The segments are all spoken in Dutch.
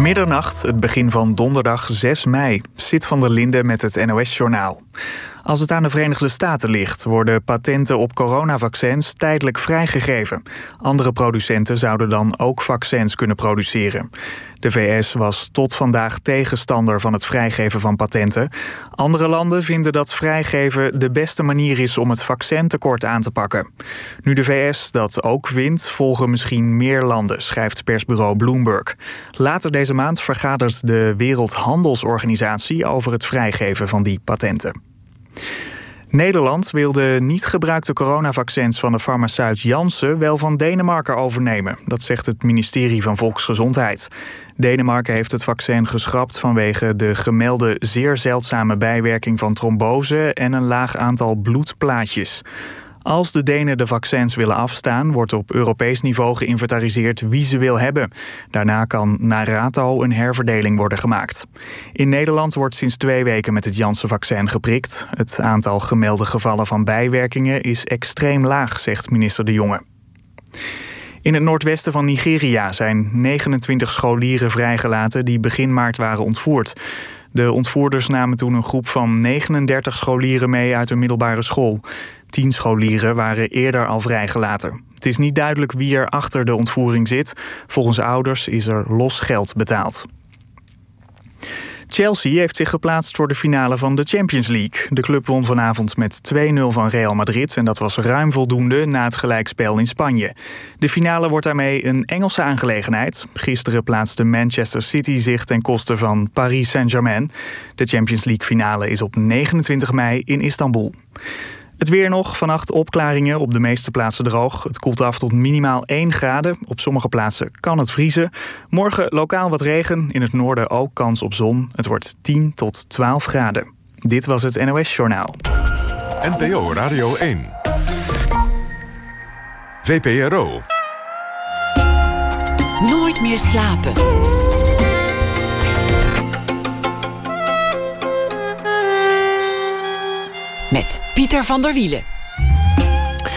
Middernacht, het begin van donderdag 6 mei. Zit van der Linde met het NOS-journaal. Als het aan de Verenigde Staten ligt, worden patenten op coronavaccins tijdelijk vrijgegeven. Andere producenten zouden dan ook vaccins kunnen produceren. De VS was tot vandaag tegenstander van het vrijgeven van patenten. Andere landen vinden dat vrijgeven de beste manier is om het vaccintekort aan te pakken. Nu de VS dat ook vindt, volgen misschien meer landen, schrijft persbureau Bloomberg. Later deze maand vergadert de Wereldhandelsorganisatie over het vrijgeven van die patenten. Nederland wil de niet gebruikte coronavaccins van de farmaceut Janssen wel van Denemarken overnemen. Dat zegt het ministerie van Volksgezondheid. Denemarken heeft het vaccin geschrapt vanwege de gemelde zeer zeldzame bijwerking van trombose en een laag aantal bloedplaatjes. Als de Denen de vaccins willen afstaan, wordt op Europees niveau geïnventariseerd wie ze wil hebben. Daarna kan na rato een herverdeling worden gemaakt. In Nederland wordt sinds twee weken met het Janssen-vaccin geprikt. Het aantal gemelde gevallen van bijwerkingen is extreem laag, zegt minister De Jonge. In het noordwesten van Nigeria zijn 29 scholieren vrijgelaten die begin maart waren ontvoerd. De ontvoerders namen toen een groep van 39 scholieren mee uit een middelbare school. Tien scholieren waren eerder al vrijgelaten. Het is niet duidelijk wie er achter de ontvoering zit. Volgens ouders is er los geld betaald. Chelsea heeft zich geplaatst voor de finale van de Champions League. De club won vanavond met 2-0 van Real Madrid en dat was ruim voldoende na het gelijkspel in Spanje. De finale wordt daarmee een Engelse aangelegenheid. Gisteren plaatste Manchester City zich ten koste van Paris Saint-Germain. De Champions League finale is op 29 mei in Istanbul. Het weer nog, vannacht opklaringen, op de meeste plaatsen droog. Het koelt af tot minimaal 1 graden. Op sommige plaatsen kan het vriezen. Morgen lokaal wat regen, in het noorden ook kans op zon. Het wordt 10 tot 12 graden. Dit was het NOS Journaal. NPO Radio 1. VPRO. Nooit meer slapen. Met Pieter van der Wielen.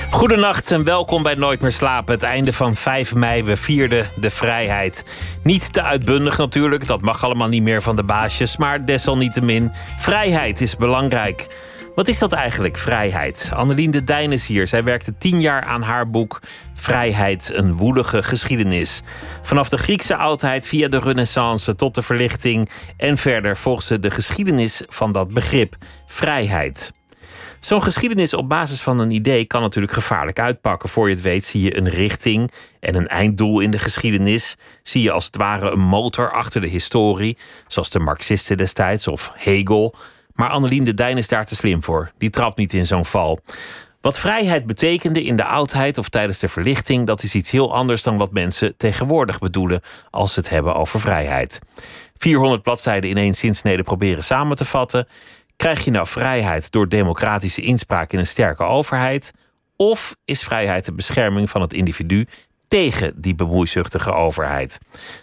Goedenacht en welkom bij Nooit meer slapen. Het einde van 5 mei. We vierden de vrijheid. Niet te uitbundig natuurlijk, dat mag allemaal niet meer van de baasjes. Maar desalniettemin, vrijheid is belangrijk. Wat is dat eigenlijk, vrijheid? Annelien de Dijn is hier. Zij werkte tien jaar aan haar boek Vrijheid, een woelige geschiedenis. Vanaf de Griekse oudheid via de Renaissance tot de verlichting en verder volgt ze de geschiedenis van dat begrip, vrijheid. Zo'n geschiedenis op basis van een idee kan natuurlijk gevaarlijk uitpakken. Voor je het weet zie je een richting en een einddoel in de geschiedenis. Zie je als het ware een motor achter de historie, zoals de Marxisten destijds of Hegel. Maar Annelien de Dijn is daar te slim voor. Die trapt niet in zo'n val. Wat vrijheid betekende in de oudheid of tijdens de verlichting, dat is iets heel anders dan wat mensen tegenwoordig bedoelen als ze het hebben over vrijheid. 400 bladzijden in één zinsnede proberen samen te vatten. Krijg je nou vrijheid door democratische inspraak in een sterke overheid? Of is vrijheid de bescherming van het individu tegen die bemoeizuchtige overheid?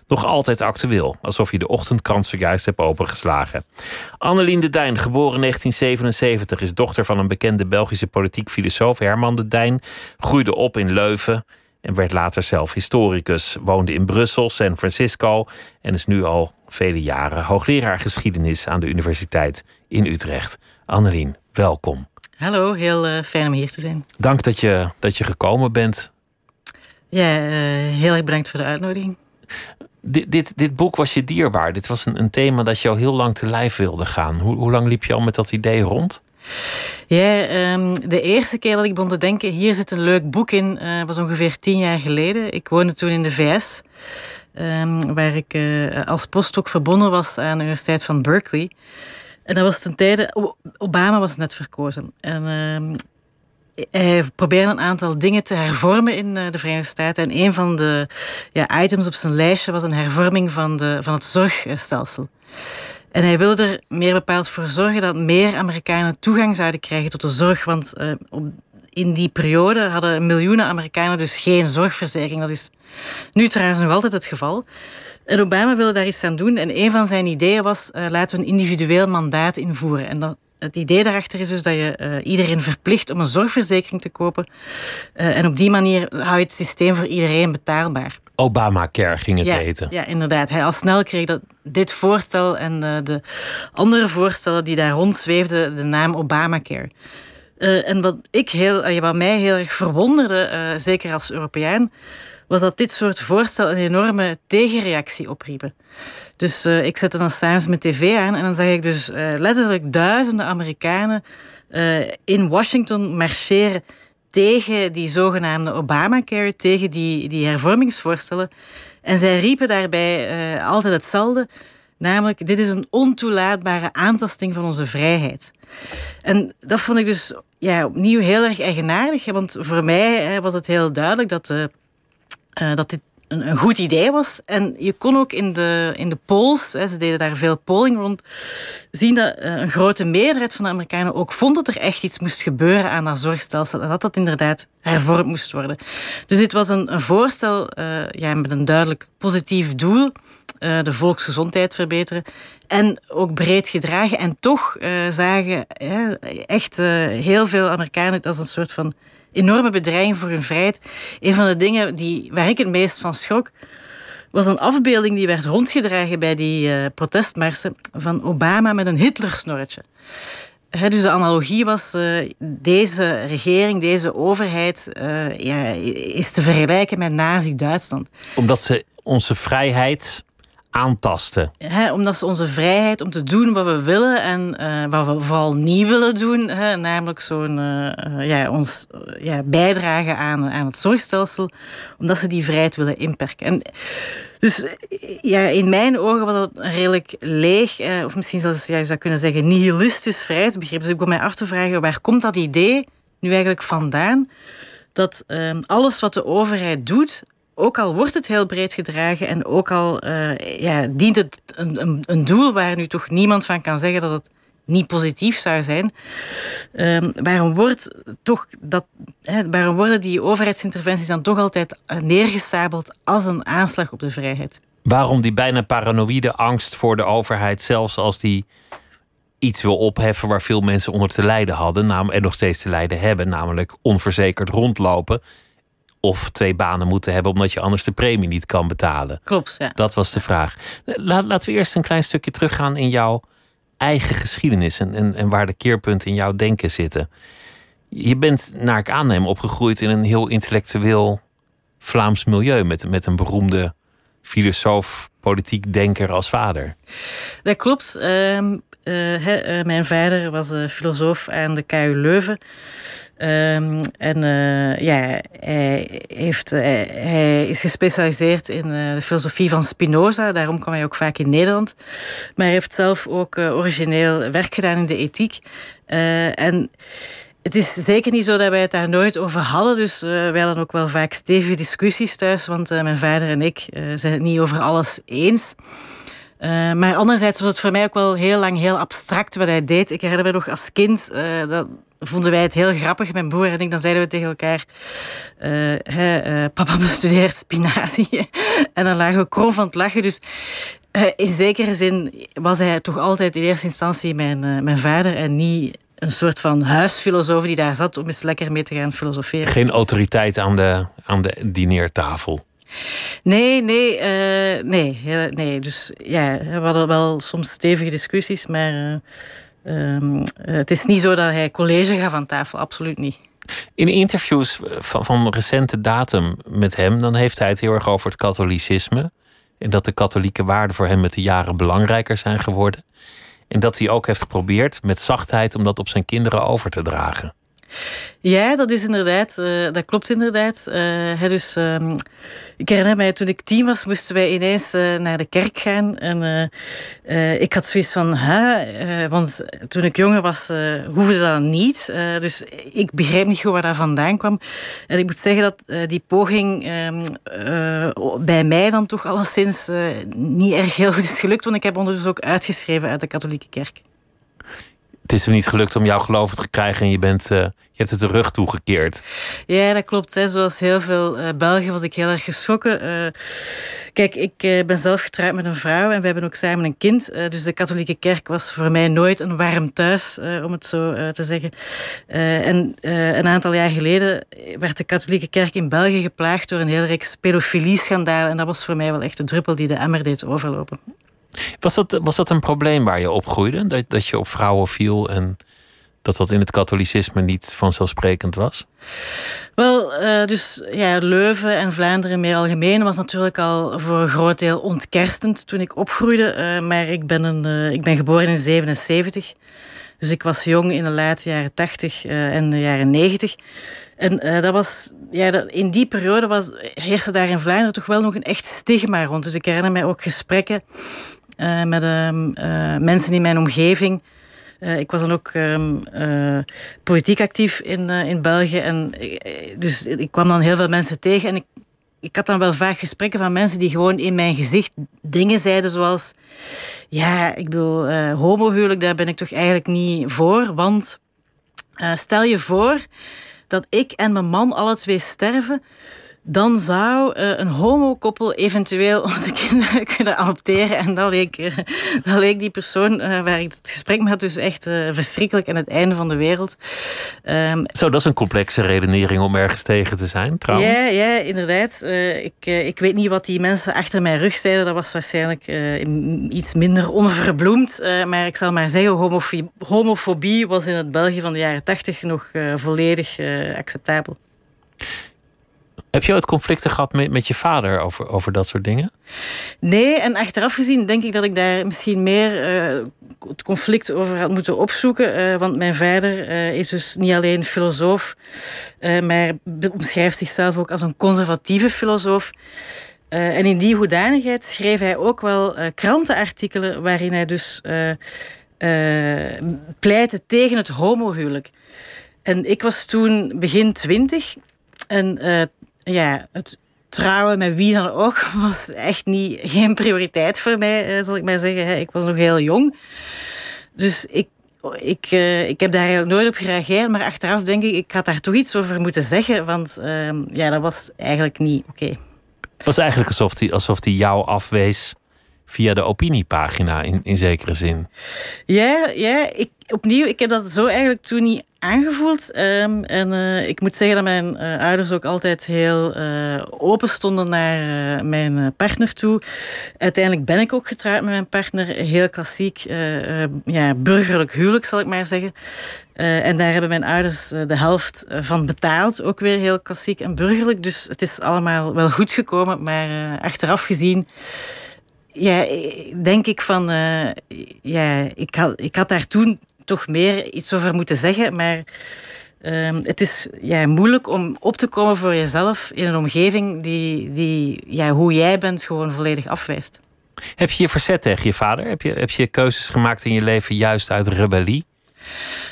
Nog altijd actueel, alsof je de ochtendkrant zojuist hebt opengeslagen. Annelien de Dijn, geboren 1977, is dochter van een bekende Belgische politiek filosoof Herman de Dijn. Groeide op in Leuven en werd later zelf historicus. Woonde in Brussel, San Francisco en is nu al vele jaren hoogleraar geschiedenis aan de Universiteit in Utrecht. Annelien, welkom. Hallo, heel uh, fijn om hier te zijn. Dank dat je, dat je gekomen bent. Ja, uh, heel erg bedankt voor de uitnodiging. Dit, dit, dit boek was je dierbaar. Dit was een, een thema dat je al heel lang te lijf wilde gaan. Hoe, hoe lang liep je al met dat idee rond? Ja, um, de eerste keer dat ik begon te denken, hier zit een leuk boek in, uh, was ongeveer tien jaar geleden. Ik woonde toen in de VS, ehm, waar ik uh, als postdoc verbonden was aan de Universiteit van Berkeley. En dat was ten tijde, Obama was net verkozen. En uh, hij probeerde een aantal dingen te hervormen in eh, de Verenigde Staten. En een van de ja, items op zijn lijstje was een hervorming van, de, van het zorgstelsel. En hij wilde er meer bepaald voor zorgen dat meer Amerikanen toegang zouden krijgen tot de zorg. Want uh, in die periode hadden miljoenen Amerikanen dus geen zorgverzekering. Dat is nu trouwens nog altijd het geval. En Obama wilde daar iets aan doen. En een van zijn ideeën was: uh, laten we een individueel mandaat invoeren. En dat, het idee daarachter is dus dat je uh, iedereen verplicht om een zorgverzekering te kopen. En op die manier hou je het systeem voor iedereen betaalbaar. Obamacare ging het ja, heten. Ja, inderdaad. Hij al snel kreeg dat dit voorstel en uh, de andere voorstellen die daar rondzweefden de naam Obamacare. Uh, en wat, ik heel, wat mij heel erg verwonderde, uh, zeker als Europeaan, was dat dit soort voorstel een enorme tegenreactie opriepen. Dus ik zette dan s'avonds mijn tv aan en dan zag ik dus letterlijk duizenden Amerikanen in Washington marcheren tegen die zogenaamde Obamacare, tegen die, die hervormingsvoorstellen. En zij riepen daarbij uh, altijd hetzelfde, namelijk dit is een ontoelaatbare aantasting van onze vrijheid. En dat vond ik dus ja, opnieuw heel erg eigenaardig, want voor mij was het heel duidelijk dat, uh, uh, dat dit een, een, goed idee was. En je kon ook in de, in de polls, hè, ze deden daar veel polling rond, zien dat een grote meerderheid van de Amerikanen ook vond dat er echt iets moest gebeuren aan dat zorgstelsel en dat dat inderdaad hervormd moest worden. Dus dit was een, een voorstel uh, ja, met een duidelijk positief doel. Uh, de volksgezondheid verbeteren. En ook breed gedragen. En toch zagen echt heel veel Amerikanen het als een soort van enorme bedreiging voor hun vrijheid. Een van de dingen die, waar ik het meest van schrok, was een afbeelding die werd rondgedragen bij die uh, protestmarsen van Obama met een Hitlersnorretje. Dus de analogie was, uh, deze regering, deze overheid uh, ja, is te vergelijken met Nazi-Duitsland. Omdat ze onze vrijheid aantasten. Omdat ze onze vrijheid om te doen wat we willen en uh, wat we vooral niet willen doen, namelijk zo'n uh, ja, ons ja, bijdragen aan, aan het zorgstelsel, omdat ze die vrijheid willen inperken. En dus ja, in mijn ogen was dat een redelijk leeg, eh, of misschien zelfs ja, je zou kunnen zeggen nihilistisch vrijheidsbegrip. Dus ik begon mij af te vragen, waar komt dat idee nu eigenlijk vandaan? Dat uh, alles wat de overheid doet, ook al wordt het heel breed gedragen en ook al uh, ja, dient het een, een, een, doel waar nu toch niemand van kan zeggen dat het niet positief zou zijn. Um, waarom, wordt toch dat, waarom worden die overheidsinterventies dan toch altijd neergesabeld als een aanslag op de vrijheid? Waarom die bijna paranoïde angst voor de overheid, zelfs als die iets wil opheffen waar veel mensen onder te lijden hadden en nog steeds te lijden hebben, namelijk onverzekerd rondlopen of twee banen moeten hebben omdat je anders de premie niet kan betalen. Klopt, ja. Dat was de vraag. Laat, laten we eerst een klein stukje teruggaan in jouw eigen geschiedenis en, en, en waar de keerpunten in jouw denken zitten. Je bent, naar ik aanneem, opgegroeid in een heel intellectueel Vlaams milieu met, met een beroemde filosoof, politiek denker als vader. Dat klopt. Uh, he, uh, mijn vader was filosoof aan de KU Leuven. Um, en ja, hij, heeft, hij is gespecialiseerd in de filosofie van Spinoza. Daarom kwam hij ook vaak in Nederland. Maar hij heeft zelf ook origineel werk gedaan in de ethiek. en het is zeker niet zo dat wij het daar nooit over hadden. Dus wij hadden ook wel vaak stevige discussies thuis. Want mijn vader en ik zijn het niet over alles eens. Uh, maar anderzijds was het voor mij ook wel heel lang heel abstract wat hij deed. Ik herinner me nog als kind, uh, dat vonden wij het heel grappig, mijn broer en ik. Dan zeiden we tegen elkaar, hey, papa bestudeert spinazie. en dan lagen we krom van het lachen. Dus in zekere zin was hij toch altijd in eerste instantie mijn, mijn vader en niet een soort van huisfilosoof die daar zat om eens lekker mee te gaan filosoferen. Geen autoriteit aan de, aan de dineertafel. Nee, nee, uh, nee, nee. Dus ja, we hadden wel soms stevige discussies, maar uh, um, het is niet zo dat hij college gaf aan tafel, absoluut niet. In interviews van, van recente datum met hem, dan heeft hij het heel erg over het katholicisme. En dat de katholieke waarden voor hem met de jaren belangrijker zijn geworden. En dat hij ook heeft geprobeerd met zachtheid om dat op zijn kinderen over te dragen. Ja, dat is inderdaad, uh, dat klopt inderdaad. Uh, dus um, ik herinner mij, toen ik tien was, moesten wij ineens uh, naar de kerk gaan. En ik had zoiets van, want toen ik jonger was, hoefde dat niet. dus ik begreep niet goed waar dat vandaan kwam. En ik moet zeggen dat die poging ehm, bij mij dan toch alleszins niet erg heel goed is gelukt. Want ik heb ondertussen ook uitgeschreven uit de katholieke kerk. Het is hem niet gelukt om jouw geloof te krijgen en je, bent, uh, je hebt het de rug toegekeerd. Ja, dat klopt. Hè. Zoals heel veel uh, Belgen was ik heel erg geschrokken. Uh, kijk, ik ben zelf getrouwd met een vrouw en we hebben ook samen een kind. dus de katholieke kerk was voor mij nooit een warm thuis, om het zo te zeggen. en een aantal jaar geleden werd de katholieke kerk in België geplaagd door een heel reeks pedofilie-schandalen. En dat was voor mij wel echt de druppel die de emmer deed overlopen. Was dat, was dat een probleem waar je opgroeide? Dat, dat je op vrouwen viel en dat dat in het katholicisme niet vanzelfsprekend was? Wel, uh, dus ja, Leuven en Vlaanderen meer algemeen was natuurlijk al voor een groot deel ontkerstend toen ik opgroeide. Uh, maar ik ben, een, uh, ik ben geboren in 77. Dus ik was jong in de late jaren 80 en de jaren 90. En dat was, ja, in die periode was, heerste daar in Vlaanderen toch wel nog een echt stigma rond. Dus ik herinner mij ook gesprekken uh, met uh, mensen in mijn omgeving. Uh, ik was dan ook um, politiek actief in, in België. En, dus ik kwam dan heel veel mensen tegen. En ik, ik had dan wel vaak gesprekken van mensen die gewoon in mijn gezicht dingen zeiden zoals... Ja, ik bedoel, homohuwelijk, daar ben ik toch eigenlijk niet voor. Want stel je voor dat ik en mijn man alle twee sterven dan zou uh, een homokoppel eventueel onze kinderen kunnen adopteren. En dat leek, uh, dat leek die persoon uh, waar ik het gesprek mee had dus echt verschrikkelijk aan het einde van de wereld. Um, Zo, dat is een complexe redenering om ergens tegen te zijn, trouwens. Ja, ja inderdaad. ik, ik weet niet wat die mensen achter mijn rug zeiden. Dat was waarschijnlijk iets minder onverbloemd. maar ik zal maar zeggen, homofobie, homofobie was in het België van de jaren tachtig nog volledig acceptabel. Heb je ooit conflicten gehad met, met je vader over, over dat soort dingen? Nee, en achteraf gezien denk ik dat ik daar misschien meer uh, het conflict over had moeten opzoeken. Uh, want mijn vader uh, is dus niet alleen filosoof, maar omschrijft zichzelf ook als een conservatieve filosoof. en in die hoedanigheid schreef hij ook wel krantenartikelen waarin hij dus pleitte tegen het homohuwelijk. En ik was toen begin twintig. En ja, het trouwen met wie dan ook was echt niet, geen prioriteit voor mij, eh, zal ik maar zeggen. Ik was nog heel jong. Dus ik, ik, uh, ik heb daar eigenlijk nooit op gereageerd. Maar achteraf denk ik, ik had daar toch iets over moeten zeggen. Want uh, ja, dat was eigenlijk niet oké. Okay. Het was eigenlijk alsof hij alsof die jou afwees via de opiniepagina in, in zekere zin. Ja, ja ik, opnieuw, ik heb dat zo eigenlijk toen niet aangevoeld. Um, en uh, ik moet zeggen dat mijn uh, ouders ook altijd heel uh, open stonden naar mijn partner toe. Uiteindelijk ben ik ook getrouwd met mijn partner. Heel klassiek, ja, burgerlijk huwelijk zal ik maar zeggen. en daar hebben mijn ouders de helft van betaald. Ook weer heel klassiek en burgerlijk. Dus het is allemaal wel goed gekomen. Maar achteraf gezien ja, denk ik van, ja, ik had, ik had daar toen toch meer iets over moeten zeggen. Maar uh, het is ja, moeilijk om op te komen voor jezelf in een omgeving die, die ja, hoe jij bent gewoon volledig afwijst. Heb je je verzet tegen je vader? Heb je, heb je keuzes gemaakt in je leven juist uit rebellie?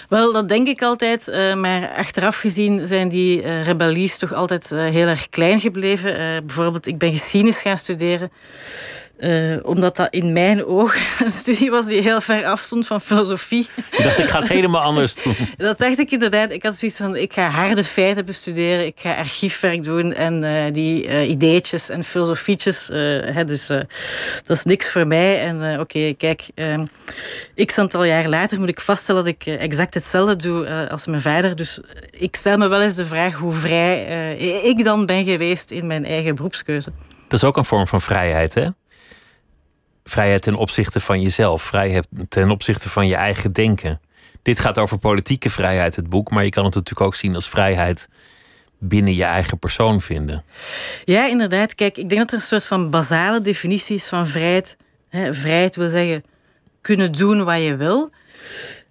Wel, dat denk ik altijd. Uh, maar achteraf gezien zijn die uh, rebellies toch altijd uh, heel erg klein gebleven. bijvoorbeeld, ik ben geschiedenis gaan studeren. Uh, omdat dat in mijn ogen een studie was die heel ver afstond van filosofie. Ik dacht, ik ga het helemaal anders doen. dat dacht ik inderdaad. Ik had zoiets van, ik ga harde feiten bestuderen. Ik ga archiefwerk doen en uh, die uh, ideetjes en filosofietjes. Hè, dus dat is niks voor mij. En oké, okay, kijk, x aantal jaar later moet ik vaststellen dat ik exact hetzelfde doe als mijn vader. Dus ik stel me wel eens de vraag hoe vrij ik dan ben geweest in mijn eigen beroepskeuze. Dat is ook een vorm van vrijheid, hè? Vrijheid ten opzichte van jezelf, vrijheid ten opzichte van je eigen denken. Dit gaat over politieke vrijheid, het boek, maar je kan het natuurlijk ook zien als vrijheid binnen je eigen persoon vinden. Ja, inderdaad. Kijk, ik denk dat er een soort van basale definitie is van vrijheid. vrijheid wil zeggen kunnen doen wat je wil.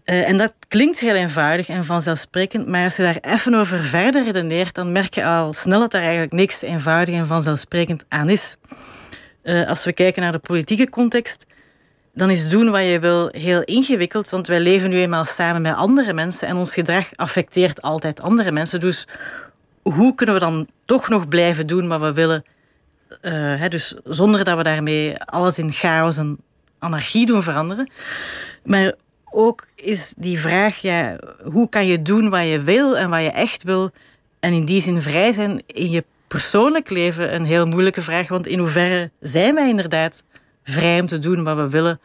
Uh, en dat klinkt heel eenvoudig en vanzelfsprekend, maar als je daar even over verder redeneert, dan merk je al snel dat er eigenlijk niks eenvoudig en vanzelfsprekend aan is. Uh, als we kijken naar de politieke context, dan is doen wat je wil heel ingewikkeld, want wij leven nu eenmaal samen met andere mensen en ons gedrag affecteert altijd andere mensen. Dus hoe kunnen we dan toch nog blijven doen wat we willen? Uh, hè, dus zonder dat we daarmee alles in chaos en anarchie doen veranderen. Maar ook is die vraag, hoe kan je doen wat je wil en wat je echt wil en in die zin vrij zijn in je persoonlijk leven een heel moeilijke vraag. Want in hoeverre zijn wij inderdaad vrij om te doen wat we willen?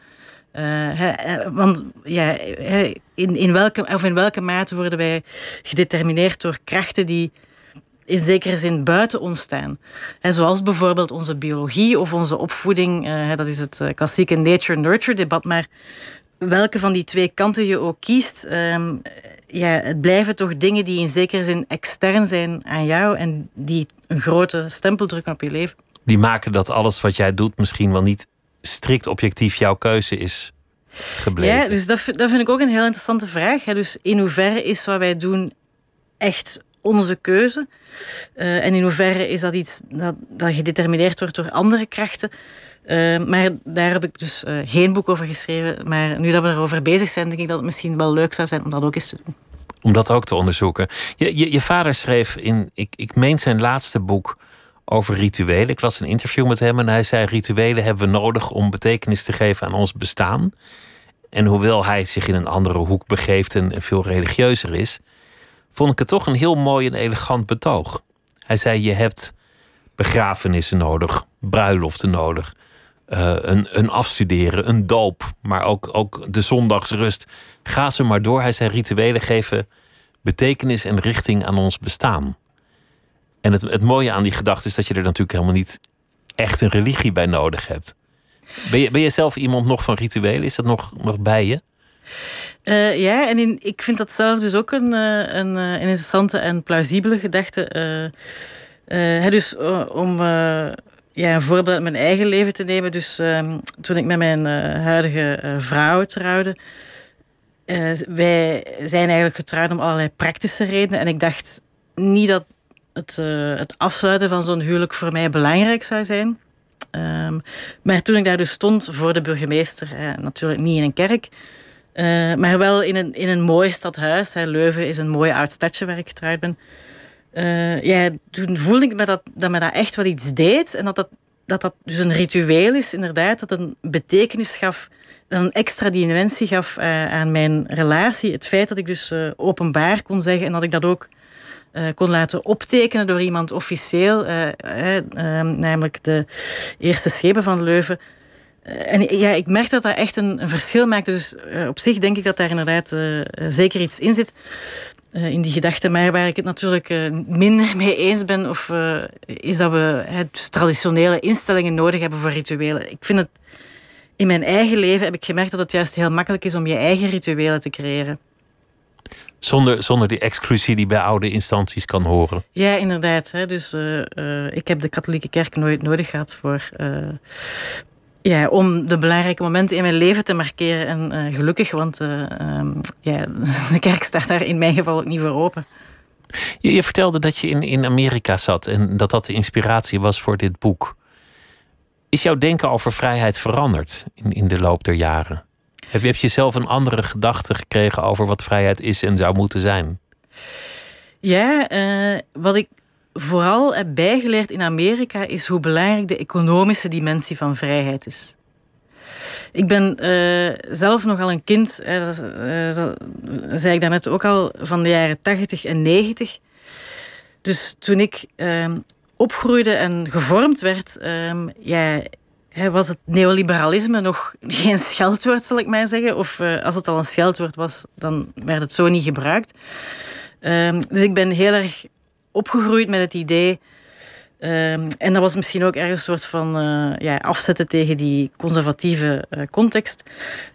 Uh, want ja, in, in, welke, of in welke mate worden wij gedetermineerd door krachten die in zekere zin buiten ons staan. zoals bijvoorbeeld onze biologie of onze opvoeding. Uh, dat is het klassieke nature-nurture debat. Maar welke van die twee kanten je ook kiest, um, ja, het blijven toch dingen die in zekere zin extern zijn aan jou en die een grote stempel drukken op je leven. Die maken dat alles wat jij doet misschien wel niet strikt objectief jouw keuze is gebleven. Ja, dus dat, dat vind ik ook een heel interessante vraag. Dus in hoeverre is wat wij doen echt onze keuze? Uh, en in hoeverre is dat iets dat, dat gedetermineerd wordt door andere krachten? Uh, maar daar heb ik dus uh, geen boek over geschreven. Maar nu dat we erover bezig zijn, denk ik dat het misschien wel leuk zou zijn om dat ook eens te doen. Om dat ook te onderzoeken. Je, je, je vader schreef in, ik, ik meen zijn laatste boek over rituelen. Ik las een interview met hem en hij zei: Rituelen hebben we nodig om betekenis te geven aan ons bestaan. En hoewel hij zich in een andere hoek begeeft en veel religieuzer is, vond ik het toch een heel mooi en elegant betoog. Hij zei: Je hebt begrafenissen nodig, bruiloften nodig, uh, een, een afstuderen, een doop, maar ook, ook de zondagsrust. Ga ze maar door. Hij zei: Rituelen geven betekenis en richting aan ons bestaan. En het, het mooie aan die gedachte is dat je er natuurlijk helemaal niet echt een religie bij nodig hebt. Ben je, ben je zelf iemand nog van rituelen? Is dat nog, nog bij je? Uh, ja, en ik vind dat zelf dus ook een, uh, een, interessante en plausibele gedachte. Dus om ja, een voorbeeld uit mijn eigen leven te nemen. Dus ehm, toen ik met mijn huidige vrouw trouwde, wij zijn eigenlijk getrouwd om allerlei praktische redenen. En ik dacht niet dat het, het afsluiten van zo'n huwelijk voor mij belangrijk zou zijn. Um, maar toen ik daar dus stond voor de burgemeester, eh, natuurlijk niet in een kerk, maar wel in een, in een mooi stadhuis. Hè. Leuven is een mooi oud stadje waar ik getrouwd ben. Ja, toen voelde ik me dat, dat me dat echt wel iets deed. En dat dat, dat dat dus een ritueel is, inderdaad. Dat een betekenis gaf, een extra dimensie gaf aan mijn relatie. Het feit dat ik dus openbaar kon zeggen en dat ik dat ook kon laten optekenen door iemand officieel, uh, namelijk de eerste schepen van Leuven. en ja, ik merk dat dat echt een, een verschil maakt. Dus op zich denk ik dat daar inderdaad zeker iets in zit. In die gedachte, maar waar ik het natuurlijk minder mee eens ben, of, is dat we dus traditionele instellingen nodig hebben voor rituelen. Ik vind het in mijn eigen leven heb ik gemerkt dat het juist heel makkelijk is om je eigen rituelen te creëren. Zonder, zonder die exclusie die bij oude instanties kan horen. Ja, inderdaad. Hè. Dus uh, uh, ik heb de katholieke kerk nooit nodig gehad voor, uh, ja, om de belangrijke momenten in mijn leven te markeren. En gelukkig, want um, ja, de kerk staat daar in mijn geval ook niet voor open. Je, je, vertelde dat je in, in Amerika zat en dat dat de inspiratie was voor dit boek. Is jouw denken over vrijheid veranderd in, in de loop der jaren? Heb je, heb je zelf een andere gedachte gekregen over wat vrijheid is en zou moeten zijn? Ja, uh, wat ik vooral heb bijgeleerd in Amerika is hoe belangrijk de economische dimensie van vrijheid is. Ik ben uh, zelf nogal een kind, uh, zei ik daarnet ook al, van de jaren 80 en 90. Dus toen ik ehm, opgroeide en gevormd werd, ehm, ja, was het neoliberalisme nog geen scheldwoord, zal ik maar zeggen. Of uh, als het al een scheldwoord was, dan werd het zo niet gebruikt. Um, dus ik ben heel erg opgegroeid met het idee. Um, en dat was misschien ook ergens een soort van uh, ja, afzetten tegen die conservatieve uh, context.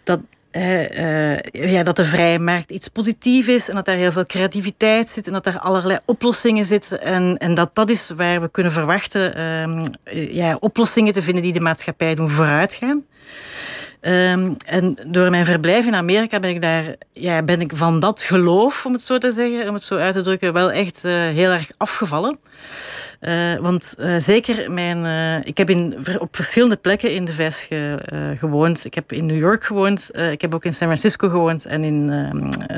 Dat uh, ja, dat de vrije markt iets positiefs is en dat daar heel veel creativiteit zit en dat er allerlei oplossingen zitten. En, en dat dat is waar we kunnen verwachten um, ja, oplossingen te vinden die de maatschappij doen vooruitgaan. Um, en door mijn verblijf in Amerika ben ik daar, ja, ben ik van dat geloof, om het zo te zeggen, om het zo uit te drukken, wel echt uh, heel erg afgevallen. Uh, want uh, zeker mijn. Ik heb in, op verschillende plekken in de VS ge, gewoond. Ik heb in New York gewoond. ik heb ook in San Francisco gewoond en in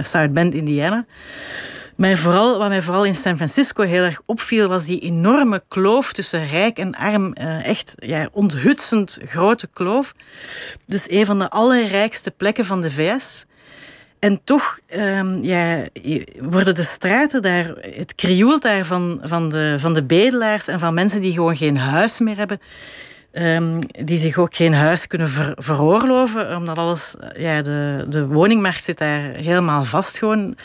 South Bend, Indiana. Maar vooral, wat mij vooral in San Francisco heel erg opviel, was die enorme kloof tussen rijk en arm. Uh, echt onthutsend grote kloof. Dus een van de allerrijkste plekken van de VS. En toch ja, worden de straten daar, het krioelt daar van, van, de, van de bedelaars en van mensen die gewoon geen huis meer hebben. Um, die zich ook geen huis kunnen ver, veroorloven, omdat alles, ja, de, de woningmarkt zit daar helemaal vast gewoon.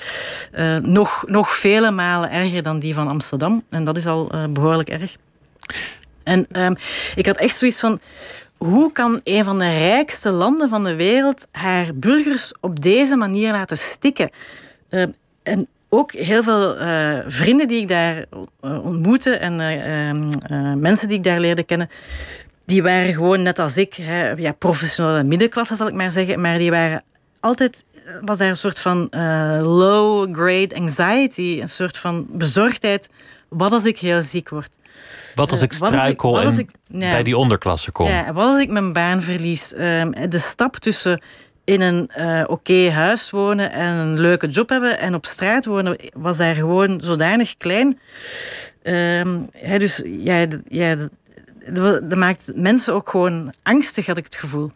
Uh, nog, nog vele malen erger dan die van Amsterdam. En dat is al uh, behoorlijk erg. En um, ik had echt zoiets van, hoe kan een van de rijkste landen van de wereld haar burgers op deze manier laten stikken? Uh, en ook heel veel vrienden die ik daar ontmoette en mensen die ik daar leerde kennen, die waren gewoon net als ik, hè, ja, professionele middenklasse zal ik maar zeggen, maar die waren altijd, was daar een soort van low-grade anxiety, een soort van bezorgdheid. Wat als ik heel ziek word? Wat als ik struikel en ik, ja, bij die onderklasse kom? Ja, wat als ik mijn baan verlies? Um, de stap tussen in een uh, oké okay huis wonen en een leuke job hebben en op straat wonen was daar gewoon zodanig klein. Um, ja, dus ja, ja, dat, maakt mensen ook gewoon angstig, had ik het gevoel.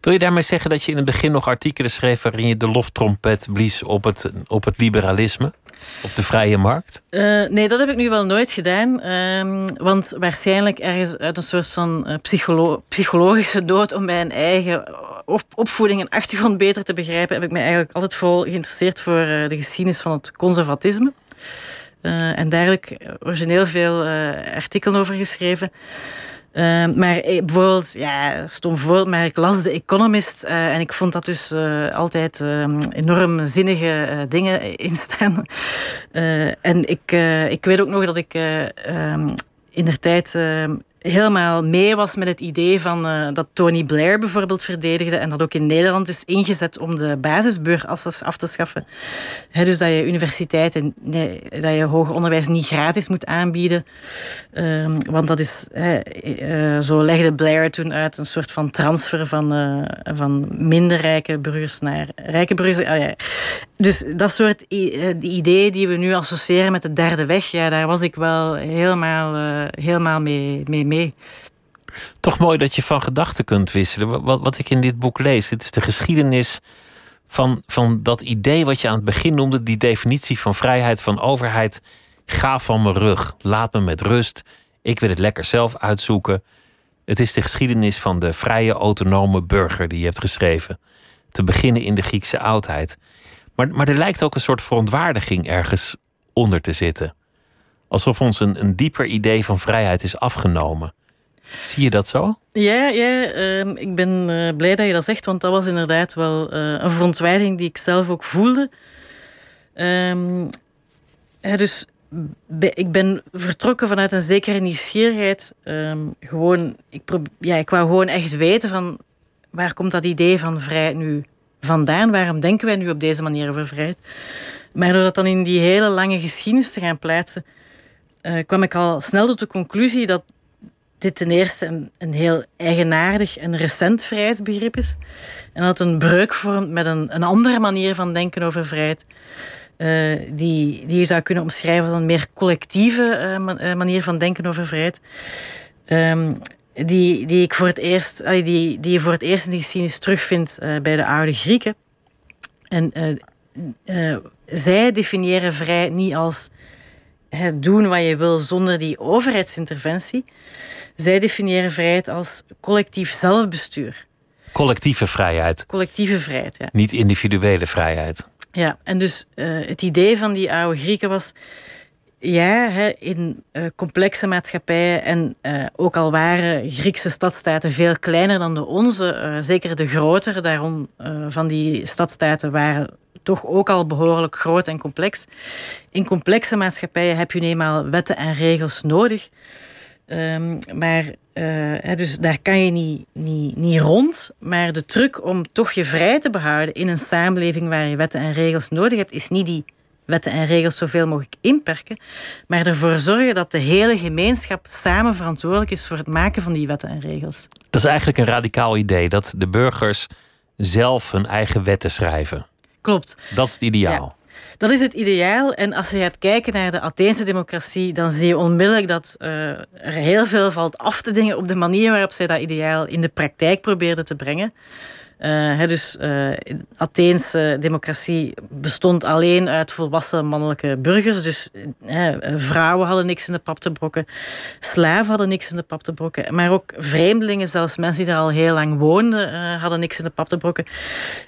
Wil je daarmee zeggen dat je in het begin nog artikelen schreef waarin je de loftrompet blies op het, op het liberalisme? Op de vrije markt? Uh, nee, dat heb ik nu wel nooit gedaan. Uh, want waarschijnlijk ergens uit een soort van uh, psycholo psychologische dood om mijn eigen op opvoeding en achtergrond beter te begrijpen, heb ik me eigenlijk altijd vooral geïnteresseerd voor uh, de geschiedenis van het conservatisme. En daar heb ik origineel veel artikelen over geschreven. Uh, maar eh, bijvoorbeeld, ja, stom voorbeeld, maar ik las The Economist en ik vond dat dus altijd ehm, enorm zinnige dingen in staan. en ik, ik weet ook nog dat ik um, in der tijd ehm, helemaal mee was met het idee van, uh, dat Tony Blair bijvoorbeeld verdedigde en dat ook in Nederland is ingezet om de basisbeur af te schaffen. Dus dat je universiteiten, nee, dat je hoger onderwijs niet gratis moet aanbieden. Um, want dat is, uh, zo legde Blair toen uit een soort van transfer van, uh, van minder rijke burgers naar rijke burgers. Ja. Dus dat soort ideeën die we nu associëren met de derde weg, ja, daar was ik wel helemaal, helemaal mee, mee Toch mooi dat je van gedachten kunt wisselen. Wat, wat ik in dit boek lees, dit is de geschiedenis van, van dat idee wat je aan het begin noemde, die definitie van vrijheid van overheid. Ga van mijn rug, laat me met rust. Ik wil het lekker zelf uitzoeken. Het is de geschiedenis van de vrije, autonome burger die je hebt geschreven. Te beginnen in de Griekse oudheid. Maar, maar er lijkt ook een soort verontwaardiging ergens onder te zitten. Alsof ons een, een dieper idee van vrijheid is afgenomen. Zie je dat zo? Ja, ja uh, ik ben uh, blij dat je dat zegt, want dat was inderdaad wel uh, een verontwaardiging die ik zelf ook voelde. Ja, dus ik ben vertrokken vanuit een zekere nieuwsgierigheid. Um, gewoon, ik, ja, ik wou gewoon echt weten van waar komt dat idee van vrijheid nu vandaan? Waarom denken wij nu op deze manier over vrijheid? Maar door dat dan in die hele lange geschiedenis te gaan plaatsen, uh, kwam ik al snel tot de conclusie dat dit ten eerste een, een, heel eigenaardig en recent vrijheidsbegrip is. En dat een breuk vormt met een, een andere manier van denken over vrijheid. Uh, die, die je zou kunnen omschrijven als een meer collectieve uh, manier van denken over vrijheid. Um, die, die, ik voor het eerst, die, die je voor het eerst in de geschiedenis terugvindt bij de oude Grieken. En zij definiëren vrijheid niet als doen wat je wil zonder die overheidsinterventie. Zij definiëren vrijheid als collectief zelfbestuur. Collectieve vrijheid. Collectieve vrijheid, ja. Niet individuele vrijheid. Ja, en dus uh, het idee van die oude Grieken was... Ja, in uh, complexe maatschappijen en uh, ook al waren Griekse stadstaten veel kleiner dan de onze, zeker de grotere daarom van die stadstaten waren toch ook al behoorlijk groot en complex. In complexe maatschappijen heb je eenmaal wetten en regels nodig. Um, maar dus daar kan je niet, niet, niet rond. Maar de truc om toch je vrij te behouden in een samenleving waar je wetten en regels nodig hebt, is niet die wetten en regels zoveel mogelijk inperken, maar ervoor zorgen dat de hele gemeenschap samen verantwoordelijk is voor het maken van die wetten en regels. Dat is eigenlijk een radicaal idee, dat de burgers zelf hun eigen wetten schrijven. Klopt. Dat is het ideaal. Dat is het ideaal. En als je gaat kijken naar de Atheense democratie, dan zie je onmiddellijk dat uh, er heel veel valt af te dingen op de manier waarop zij dat ideaal in de praktijk probeerden te brengen. Uh, dus uh, Atheense democratie bestond alleen uit volwassen mannelijke burgers. Dus uh, vrouwen hadden niks in de pap te brokken. Slaven hadden niks in de pap te brokken. Maar ook vreemdelingen, zelfs mensen die daar al heel lang woonden, hadden niks in de pap te brokken.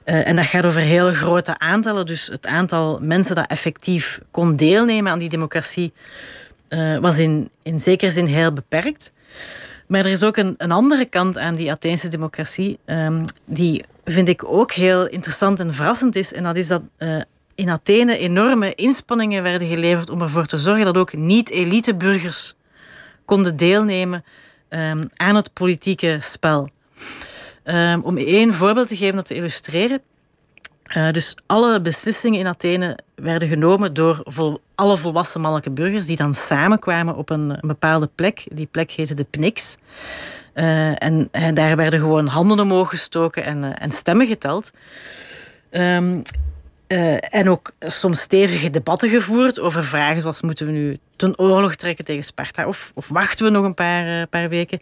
en dat gaat over hele grote aantallen. Dus het aantal mensen dat effectief kon deelnemen aan die democratie was in, in zekere zin heel beperkt. Maar er is ook een, een andere kant aan die Atheense democratie, um, die vind ik ook heel interessant en verrassend is. En dat is dat uh, in Athene enorme inspanningen werden geleverd om ervoor te zorgen dat ook niet-eliteburgers konden deelnemen um, aan het politieke spel. Um, om één voorbeeld te geven dat te illustreren. Uh, dus alle beslissingen in Athene werden genomen door vol, alle volwassen mannelijke burgers die dan samenkwamen op een, bepaalde plek. Die plek heette de Pnix. Uh, en, en, daar werden gewoon handen omhoog gestoken en, uh, en stemmen geteld. Um, en ook soms stevige debatten gevoerd over vragen zoals moeten we nu ten oorlog trekken tegen Sparta of, of wachten we nog een paar, paar weken.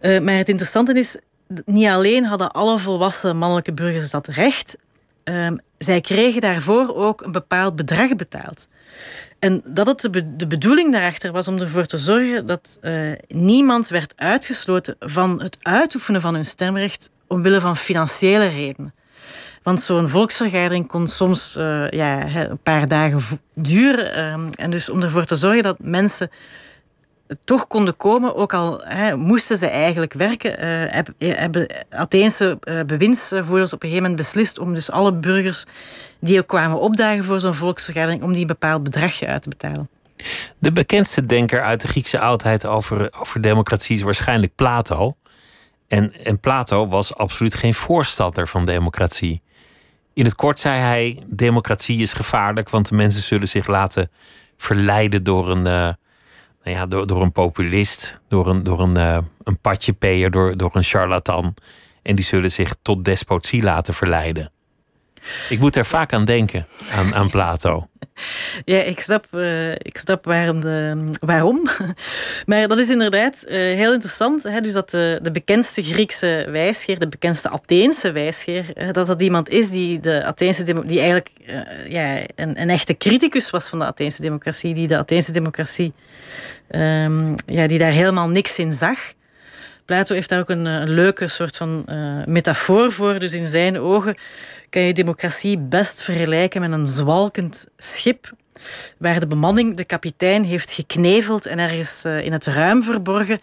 maar het interessante is, niet alleen hadden alle volwassen mannelijke burgers dat recht, Um, zij kregen daarvoor ook een bepaald bedrag betaald. En dat het de, bedoeling daarachter was om ervoor te zorgen dat uh, niemand werd uitgesloten van het uitoefenen van hun stemrecht omwille van financiële redenen. Want zo'n volksvergadering kon soms uh, ja, een paar dagen duren. Um, en dus om ervoor te zorgen dat mensen toch konden komen, ook al moesten ze eigenlijk werken, uh, hebben Atheense uh, bewindsvoerders op een gegeven moment beslist om dus alle burgers die ook kwamen opdagen voor zo'n volksvergadering, om die een bepaald bedragje uit te betalen. De bekendste denker uit de Griekse oudheid over, over democratie is waarschijnlijk Plato. En, en Plato was absoluut geen voorstander van democratie. In het kort zei hij: democratie is gevaarlijk, want de mensen zullen zich laten verleiden door een, nou ja, door, door een populist, door een, door een, uh, een patjepeer, door, door een charlatan. En die zullen zich tot despotie laten verleiden. Ik moet er vaak aan denken, aan, aan Plato. Ja, ik snap, uh, ik snap waarom. Waarom. maar dat is inderdaad uh, heel interessant. Hè? Dus dat de, de bekendste Griekse wijsgeer, de bekendste Atheense wijsgeer, dat dat iemand is die, de Atheense die eigenlijk ja, een, een, echte criticus was van de Atheense democratie, die de Atheense democratie, um, ja, die daar helemaal niks in zag. Plato heeft daar ook een, een leuke soort van metafoor voor. Dus in zijn ogen kan je democratie best vergelijken met een zwalkend schip waar de bemanning de kapitein heeft gekneveld en ergens uh, in het ruim verborgen.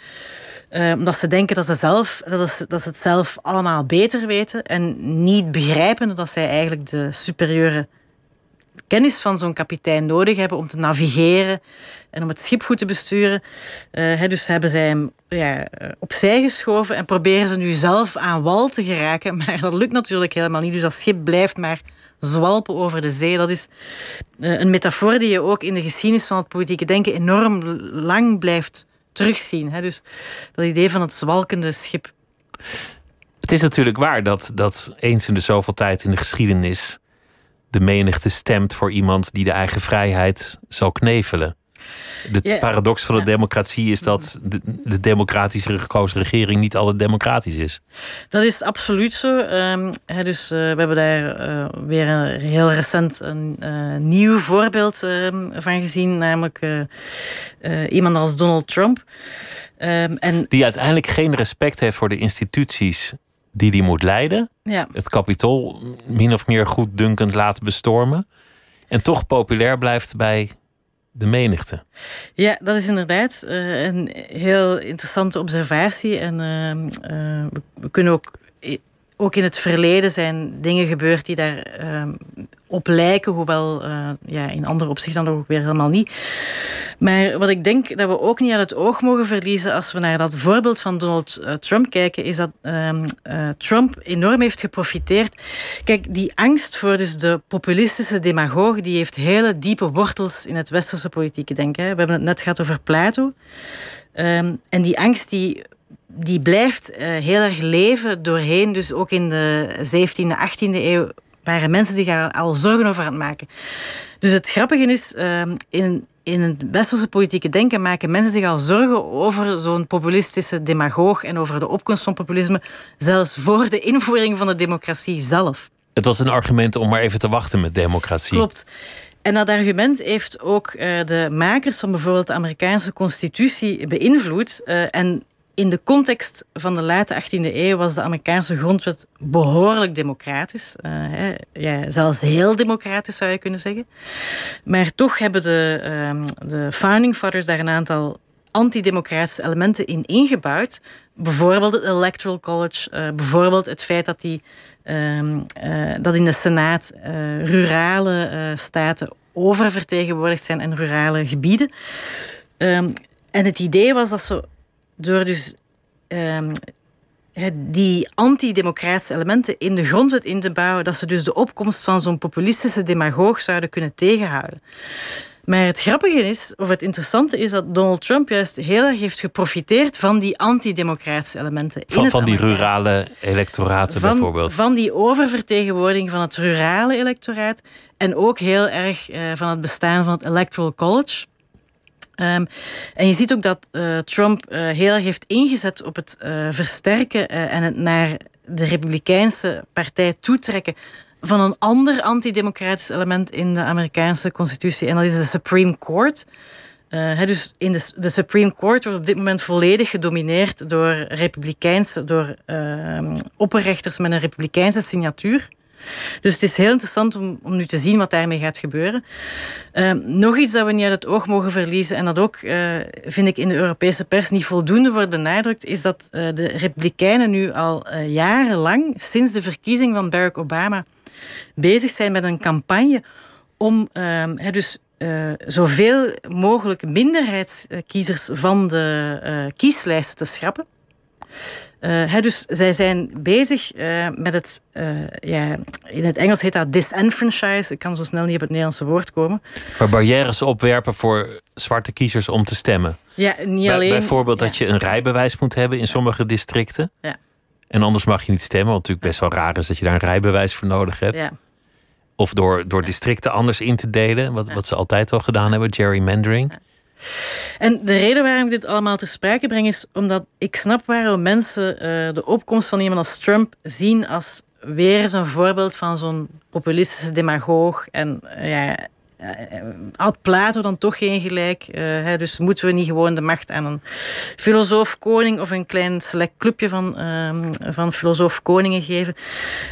Omdat ze denken dat ze, zelf, dat, dat ze het zelf allemaal beter weten en niet begrijpen dat zij eigenlijk de superieure kennis van zo'n kapitein nodig hebben om te navigeren en om het schip goed te besturen. Uh, dus hebben zij hem ja, opzij geschoven en proberen ze nu zelf aan wal te geraken. Maar dat lukt natuurlijk helemaal niet. Dus dat schip blijft maar zwalpen over de zee. Dat is uh, een metafoor die je ook in de geschiedenis van het politieke denken enorm lang blijft terugzien. Dus dat idee van het zwalkende schip. Het is natuurlijk waar dat, dat eens in de zoveel tijd in de geschiedenis de menigte stemt voor iemand die de eigen vrijheid zal knevelen. De yeah. paradox van de democratie is dat de, de democratisch gekozen regering niet altijd democratisch is. Dat is absoluut zo. Um, he, dus uh, we hebben daar uh, weer een heel recent een uh, nieuw voorbeeld van gezien, namelijk iemand als Donald Trump. Um, en die uiteindelijk geen respect heeft voor de instituties die die moet leiden. Ja. Het kapitool min of meer goed dunkend laten bestormen. En toch populair blijft bij de menigte. Ja, dat is inderdaad uh, een heel interessante observatie. En uh, uh, we kunnen ook ook in het verleden zijn dingen gebeurd die daar uh, op lijken, hoewel uh, ja, in andere opzichten dan ook weer helemaal niet. Maar wat ik denk dat we ook niet uit het oog mogen verliezen als we naar dat voorbeeld van Donald uh, Trump kijken, is dat uh, Trump enorm heeft geprofiteerd. Kijk, die angst voor dus de populistische demagoog, die heeft hele diepe wortels in het westerse politieke denken. We hebben het net gehad over Plato. Um, en die angst die die blijft uh, heel erg leven doorheen. Dus ook in de 17e, 18e eeuw waren mensen zich al, al zorgen over aan het maken. Dus het grappige is, ehm, in, in het westerse politieke denken maken mensen zich al zorgen over zo'n populistische demagoog en over de opkomst van populisme, zelfs voor de invoering van de democratie zelf. Het was een argument om maar even te wachten met democratie. Klopt. En dat argument heeft ook uh, de makers van bijvoorbeeld de Amerikaanse constitutie beïnvloed. En in de context van de late 18e eeuw was de Amerikaanse grondwet behoorlijk democratisch. Uh, hè, ja, zelfs heel democratisch zou je kunnen zeggen. Maar toch hebben de, uh, de founding fathers daar een aantal antidemocratische elementen in ingebouwd. Bijvoorbeeld het Electoral College, uh, bijvoorbeeld het feit dat, die, uh, dat in de Senaat rurale staten oververtegenwoordigd zijn en rurale gebieden. Um, en het idee was dat ze door dus um, die antidemocratische elementen in de grondwet in te bouwen, dat ze dus de opkomst van zo'n populistische demagoog zouden kunnen tegenhouden. Maar het grappige is, of het interessante is, dat Donald Trump juist heel erg heeft geprofiteerd van die antidemocratische elementen. Van, in van die rurale electoraten van, bijvoorbeeld. Van die oververtegenwoordiging van het rurale electoraat. En ook heel erg uh, van het bestaan van het Electoral College. Um, en je ziet ook dat uh, Trump uh, heel erg heeft ingezet op het uh, versterken en het naar de Republikeinse partij toetrekken van een ander antidemocratisch element in de Amerikaanse constitutie. En dat is de Supreme Court. Dus in de, de, Supreme Court wordt op dit moment volledig gedomineerd door Republikeinse, door ehm, opperrechters met een Republikeinse signatuur. Dus het is heel interessant om, om nu te zien wat daarmee gaat gebeuren. Uh, nog iets dat we niet uit het oog mogen verliezen, en dat ook, uh, vind ik, in de Europese pers niet voldoende wordt benadrukt, is dat uh, de Republikeinen nu al jarenlang, sinds de verkiezing van Barack Obama, bezig zijn met een campagne om ehm, dus uh, zoveel mogelijk minderheidskiezers van de uh, kieslijsten te schrappen. Uh, dus zij zijn bezig uh, met het, uh, ja, in het Engels heet dat disenfranchise. Ik kan zo snel niet op het Nederlandse woord komen. Maar barrières opwerpen voor zwarte kiezers om te stemmen. Ja, niet alleen. Bijvoorbeeld ja. dat je een rijbewijs moet hebben in sommige districten. Ja. En anders mag je niet stemmen, wat natuurlijk best wel raar is dat je daar een rijbewijs voor nodig hebt. Ja. Of door, door districten anders in te delen, wat, wat ze altijd al gedaan hebben, gerrymandering. En de reden waarom ik dit allemaal ter sprake breng is omdat ik snap waarom mensen uh, de opkomst van iemand als Trump zien als weer een voorbeeld van zo'n populistische demagoog. En uh, ja, had Plato dan toch geen gelijk? Hè, dus moeten we niet gewoon de macht aan een filosoof-koning of een klein select clubje van, uh, van filosoof-koningen geven?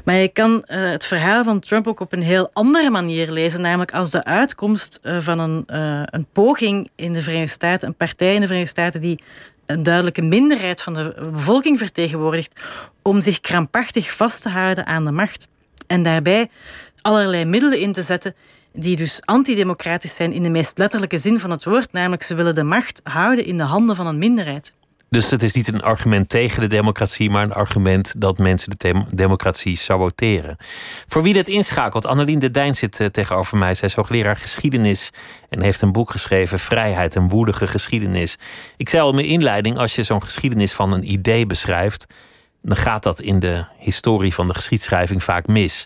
Maar je kan het verhaal van Trump ook op een heel andere manier lezen, namelijk als de uitkomst van een, een poging in de Verenigde Staten, een partij in de Verenigde Staten die een duidelijke minderheid van de bevolking vertegenwoordigt, om zich krampachtig vast te houden aan de macht. En daarbij allerlei middelen in te zetten die dus antidemocratisch zijn in de meest letterlijke zin van het woord. Namelijk, ze willen de macht houden in de handen van een minderheid. Dus het is niet een argument tegen de democratie, maar een argument dat mensen de democratie saboteren. Voor wie dit inschakelt, Annelien de Dijn zit uh, tegenover mij. Zij is hoogleraar geschiedenis en heeft een boek geschreven, Vrijheid, een woelige geschiedenis. Ik zei al in mijn inleiding, als je zo'n geschiedenis van een idee beschrijft, dan gaat dat in de historie van de geschiedschrijving vaak mis.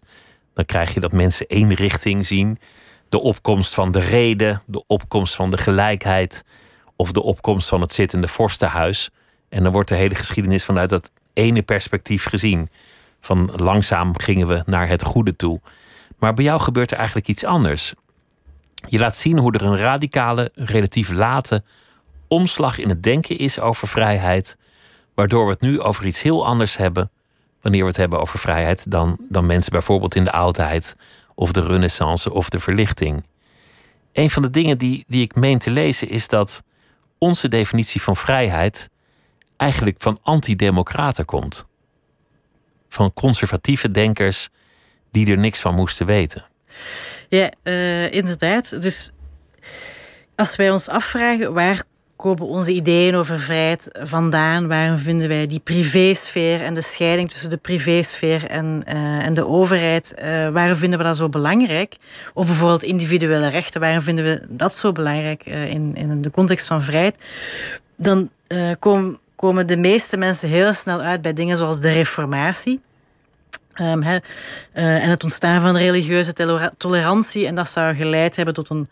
Dan krijg je dat mensen één richting zien. De opkomst van de reden, de opkomst van de gelijkheid of de opkomst van het zittende vorstenhuis. En dan wordt de hele geschiedenis vanuit dat ene perspectief gezien. Van langzaam gingen we naar het goede toe. Maar bij jou gebeurt er eigenlijk iets anders. Je laat zien hoe er een radicale, relatief late omslag in het denken is over vrijheid, waardoor we het nu over iets heel anders hebben wanneer we het hebben over vrijheid dan, dan mensen bijvoorbeeld in de oudheid of de renaissance of de verlichting. Een van de dingen die, die ik meen te lezen is dat onze definitie van vrijheid eigenlijk van antidemocraten komt. Van conservatieve denkers die er niks van moesten weten. Ja, uh, inderdaad. Dus als wij ons afvragen waar komen onze ideeën over vrijheid vandaan? Waarom vinden wij die privésfeer en de scheiding tussen de privésfeer en, uh, en de overheid, uh, waarom vinden we dat zo belangrijk? Of bijvoorbeeld individuele rechten, waarom vinden we dat zo belangrijk uh, in, in de context van vrijheid? Dan komen, komen de meeste mensen heel snel uit bij dingen zoals de reformatie. He, uh, en het ontstaan van religieuze tolerantie. En dat zou geleid hebben tot een,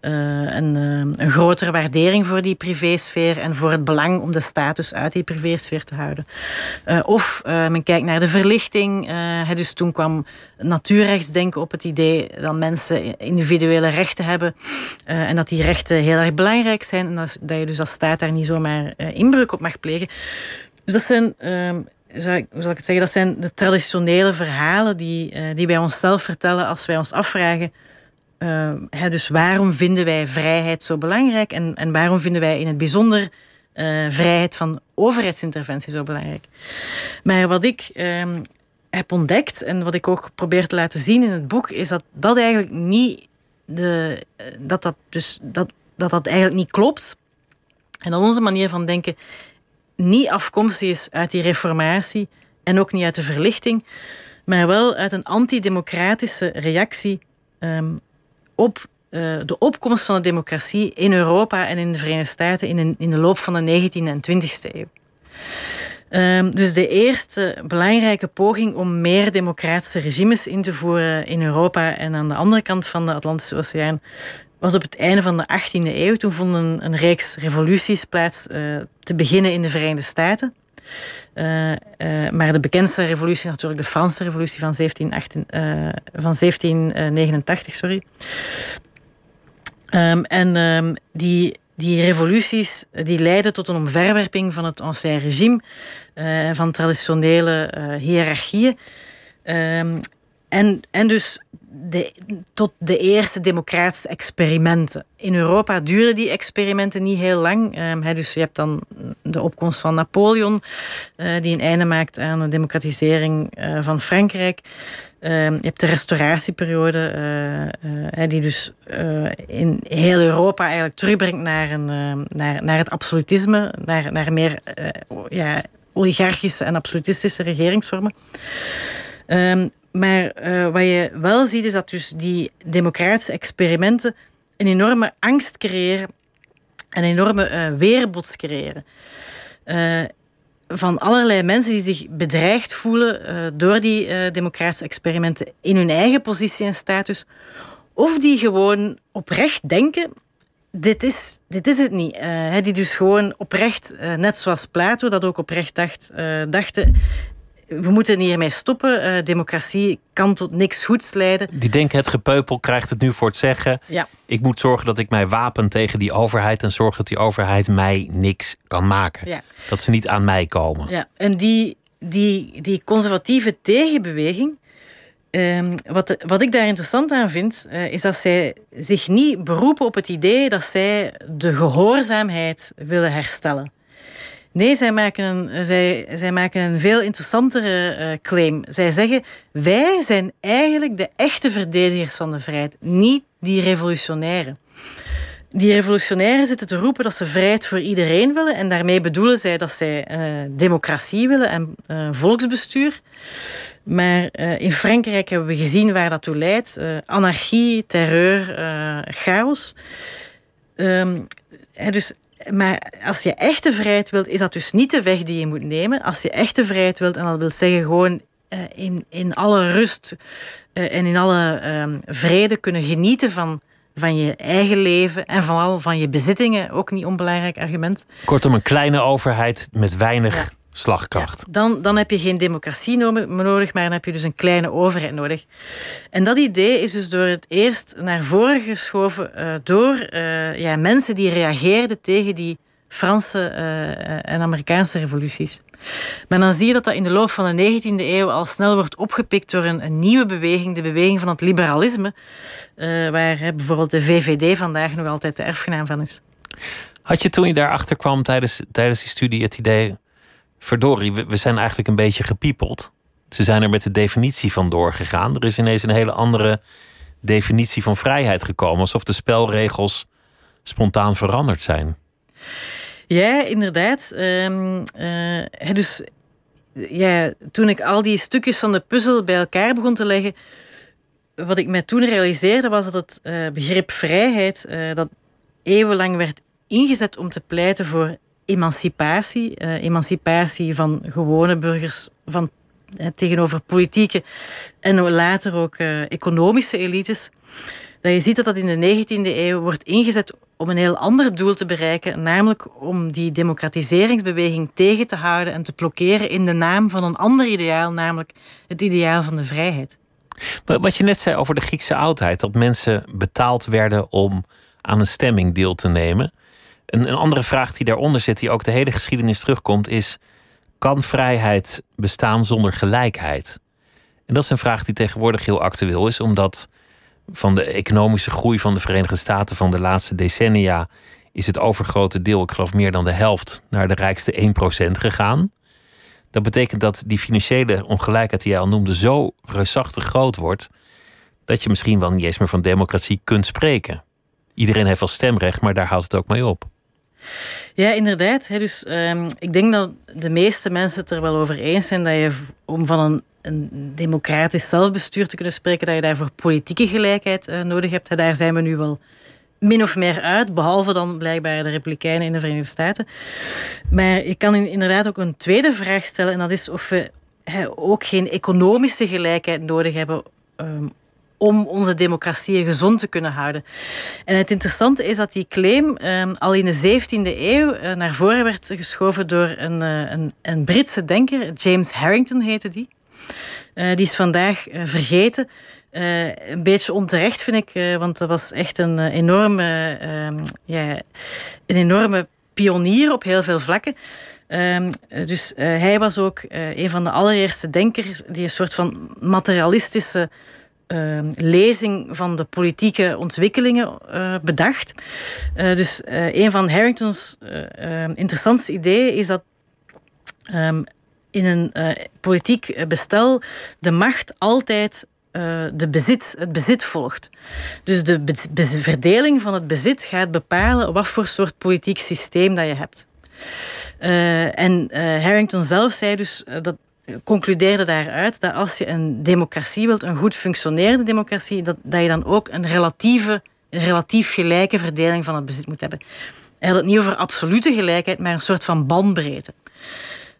uh, een, uh, een, grotere waardering voor die privésfeer en voor het belang om de status uit die privésfeer te houden. of men kijkt naar de verlichting. Dus toen kwam natuurrechtsdenken op het idee dat mensen individuele rechten hebben en dat die rechten heel erg belangrijk zijn en dat, dat je dus als staat daar niet zomaar inbreuk op mag plegen. Dus dat zijn ehm, zal ik het zeggen, dat zijn de traditionele verhalen die, uh, die wij onszelf vertellen als wij ons afvragen. Hè, dus waarom vinden wij vrijheid zo belangrijk en, en waarom vinden wij in het bijzonder uh, vrijheid van overheidsinterventie zo belangrijk? Maar wat ik ehm, heb ontdekt en wat ik ook probeer te laten zien in het boek, is dat dat eigenlijk niet de, dat dat dus dat, dat dat eigenlijk niet klopt. En dat onze manier van denken niet afkomstig is uit die reformatie en ook niet uit de verlichting, maar wel uit een antidemocratische reactie um, op uh, de opkomst van de democratie in Europa en in de Verenigde Staten in, in de loop van de 19e en 20e eeuw. Um, dus de eerste belangrijke poging om meer democratische regimes in te voeren in Europa en aan de andere kant van de Atlantische Oceaan was op het einde van de 18e eeuw. Toen vonden een reeks revoluties plaats, uh, te beginnen in de Verenigde Staten. Uh, uh, maar de bekendste revolutie is natuurlijk de Franse revolutie van, 1718, van 1789. Sorry. Um, en um, die, die revoluties die leidden tot een omverwerping van het ancien regime, van traditionele hiërarchieën. Um, en, en dus de, tot de eerste democratische experimenten. In Europa duurden die experimenten niet heel lang. Um, dus je hebt dan de opkomst van Napoleon, uh, die een einde maakt aan de democratisering uh, van Frankrijk. Um, je hebt de restauratieperiode, uh, die dus in heel Europa eigenlijk terugbrengt naar, een, naar, naar het absolutisme, naar, naar meer ja, oligarchische en absolutistische regeringsvormen. Maar uh, wat je wel ziet is dat dus die democratische experimenten een enorme angst creëren, een enorme uh, weerbots creëren. Uh, van allerlei mensen die zich bedreigd voelen door die democratische experimenten in hun eigen positie en status, of die gewoon oprecht denken dit is, dit is het niet. Die dus gewoon oprecht, net zoals Plato dat ook oprecht dacht, dachten we moeten hiermee stoppen. Uh, democratie kan tot niks goeds leiden. Die denken het gepeupel krijgt het nu voor het zeggen. Ja. Ik moet zorgen dat ik mij wapen tegen die overheid en zorg dat die overheid mij niks kan maken. Ja. Dat ze niet aan mij komen. Ja. En die, die, die conservatieve tegenbeweging. Um, wat, wat ik daar interessant aan vind, uh, is dat zij zich niet beroepen op het idee dat zij de gehoorzaamheid willen herstellen. Nee, zij maken een, zij, zij maken een veel interessantere uh, claim. Zij zeggen: wij zijn eigenlijk de echte verdedigers van de vrijheid, niet die revolutionairen. Die revolutionairen zitten te roepen dat ze vrijheid voor iedereen willen. En daarmee bedoelen zij dat zij uh, democratie willen en volksbestuur. Maar in Frankrijk hebben we gezien waar dat toe leidt: anarchie, terreur, chaos. Um, dus maar als je echte vrijheid wilt, is dat dus niet de weg die je moet nemen. Als je echte vrijheid wilt, en dat wil zeggen gewoon uh, in, in alle rust uh, en in alle um, vrede kunnen genieten van, van je eigen leven en vooral van je bezittingen, ook niet onbelangrijk argument. Kortom, een kleine overheid met weinig ja slagkracht. Ja, dan, dan heb je geen democratie nodig, maar dan heb je dus een kleine overheid nodig. En dat idee is dus door het eerst naar voren geschoven uh, door uh, ja, mensen die reageerden tegen die Franse uh, en Amerikaanse revoluties. Maar dan zie je dat dat in de loop van de 19e eeuw al snel wordt opgepikt door een, een nieuwe beweging, de beweging van het liberalisme, waar bijvoorbeeld de VVD vandaag nog altijd de erfgenaam van is. Had je toen je daarachter kwam tijdens, tijdens die studie het idee verdorie, we, zijn eigenlijk een beetje gepiepeld. Ze zijn er met de definitie van doorgegaan. Er is ineens een hele andere definitie van vrijheid gekomen. Alsof de spelregels spontaan veranderd zijn. Ja, inderdaad. Um, uh, dus ja, toen ik al die stukjes van de puzzel bij elkaar begon te leggen, wat ik mij toen realiseerde was dat het uh, begrip vrijheid, uh, dat eeuwenlang werd ingezet om te pleiten voor emancipatie. Uh, emancipatie van gewone burgers, van tegenover politieke en later ook economische elites. Dat je ziet dat dat in de 19e eeuw wordt ingezet om een heel ander doel te bereiken, namelijk om die democratiseringsbeweging tegen te houden en te blokkeren in de naam van een ander ideaal, namelijk het ideaal van de vrijheid. Wat je net zei over de Griekse oudheid, dat mensen betaald werden om aan een stemming deel te nemen. Een, een andere vraag die daaronder zit, die ook de hele geschiedenis terugkomt, is: kan vrijheid bestaan zonder gelijkheid? En dat is een vraag die tegenwoordig heel actueel is, omdat van de economische groei van de Verenigde Staten van de laatste decennia is het overgrote deel, ik geloof meer dan de helft, naar de rijkste 1% gegaan. Dat betekent dat die financiële ongelijkheid die jij al noemde zo reusachtig groot wordt, dat je misschien wel niet eens meer van democratie kunt spreken. Iedereen heeft wel stemrecht, maar daar houdt het ook mee op. Ja, inderdaad. Dus um, ik denk dat de meeste mensen het er wel over eens zijn dat je om van een, een democratisch zelfbestuur te kunnen spreken, dat je daarvoor politieke gelijkheid uh, nodig hebt. Daar zijn we nu wel min of meer uit, behalve dan blijkbaar de Republikeinen in de Verenigde Staten. Maar je kan inderdaad ook een tweede vraag stellen, en dat is of we ook geen economische gelijkheid nodig hebben um, om onze democratieën gezond te kunnen houden. En het interessante is dat die claim um, al in de 17e eeuw uh, naar voren werd geschoven door een, uh, een, een, Britse denker, James Harrington heette die. Uh, die is vandaag vergeten. een beetje onterecht vind ik, want dat was echt een enorme, ehm, ja, een enorme pionier op heel veel vlakken. Um, dus hij was ook een van de allereerste denkers die een soort van materialistische Ehm, lezing van de politieke ontwikkelingen uh, bedacht. Uh, dus uh, een van Harrington's ehm, interessantste ideeën is dat um, in een politiek bestel de macht altijd de bezit, het bezit volgt. Dus de verdeling van het bezit gaat bepalen wat voor soort politiek systeem dat je hebt. en Harrington zelf zei dus dat concludeerde daaruit dat als je een democratie wilt, een goed functionerende democratie, dat, dat je dan ook een relatieve, een relatief gelijke verdeling van het bezit moet hebben. Hij had het niet over absolute gelijkheid, maar een soort van bandbreedte.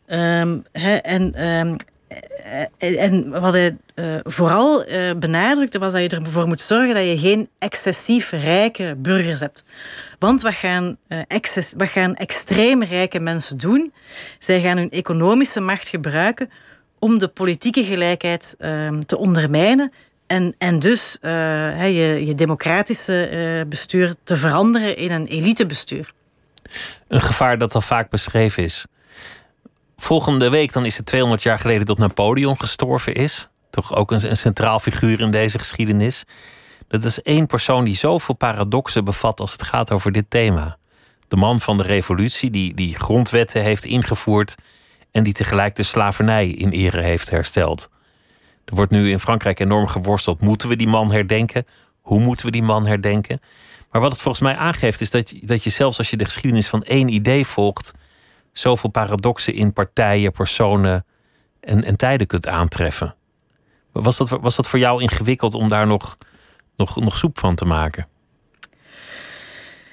Um, en, um, en wat hij uh, vooral benadrukte, was dat je ervoor moet zorgen dat je geen excessief rijke burgers hebt. Want wat gaan, excess, wat gaan extreem rijke mensen doen? Zij gaan hun economische macht gebruiken om de politieke gelijkheid ehm, te ondermijnen en, en dus je, je democratische bestuur te veranderen in een elitebestuur. Een gevaar dat al vaak beschreven is. Volgende week dan is het 200 jaar geleden dat Napoleon gestorven is. Toch ook een, centraal figuur in deze geschiedenis. Dat is één persoon die zoveel paradoxen bevat als het gaat over dit thema. De man van de revolutie die, die grondwetten heeft ingevoerd en die tegelijk de slavernij in ere heeft hersteld. Er wordt nu in Frankrijk enorm geworsteld. Moeten we die man herdenken? Hoe moeten we die man herdenken? Maar wat het volgens mij aangeeft is dat, dat je zelfs als je de geschiedenis van één idee volgt, zoveel paradoxen in partijen, personen en, en tijden kunt aantreffen. Was dat, was dat voor jou ingewikkeld om daar nog, nog, nog soep van te maken?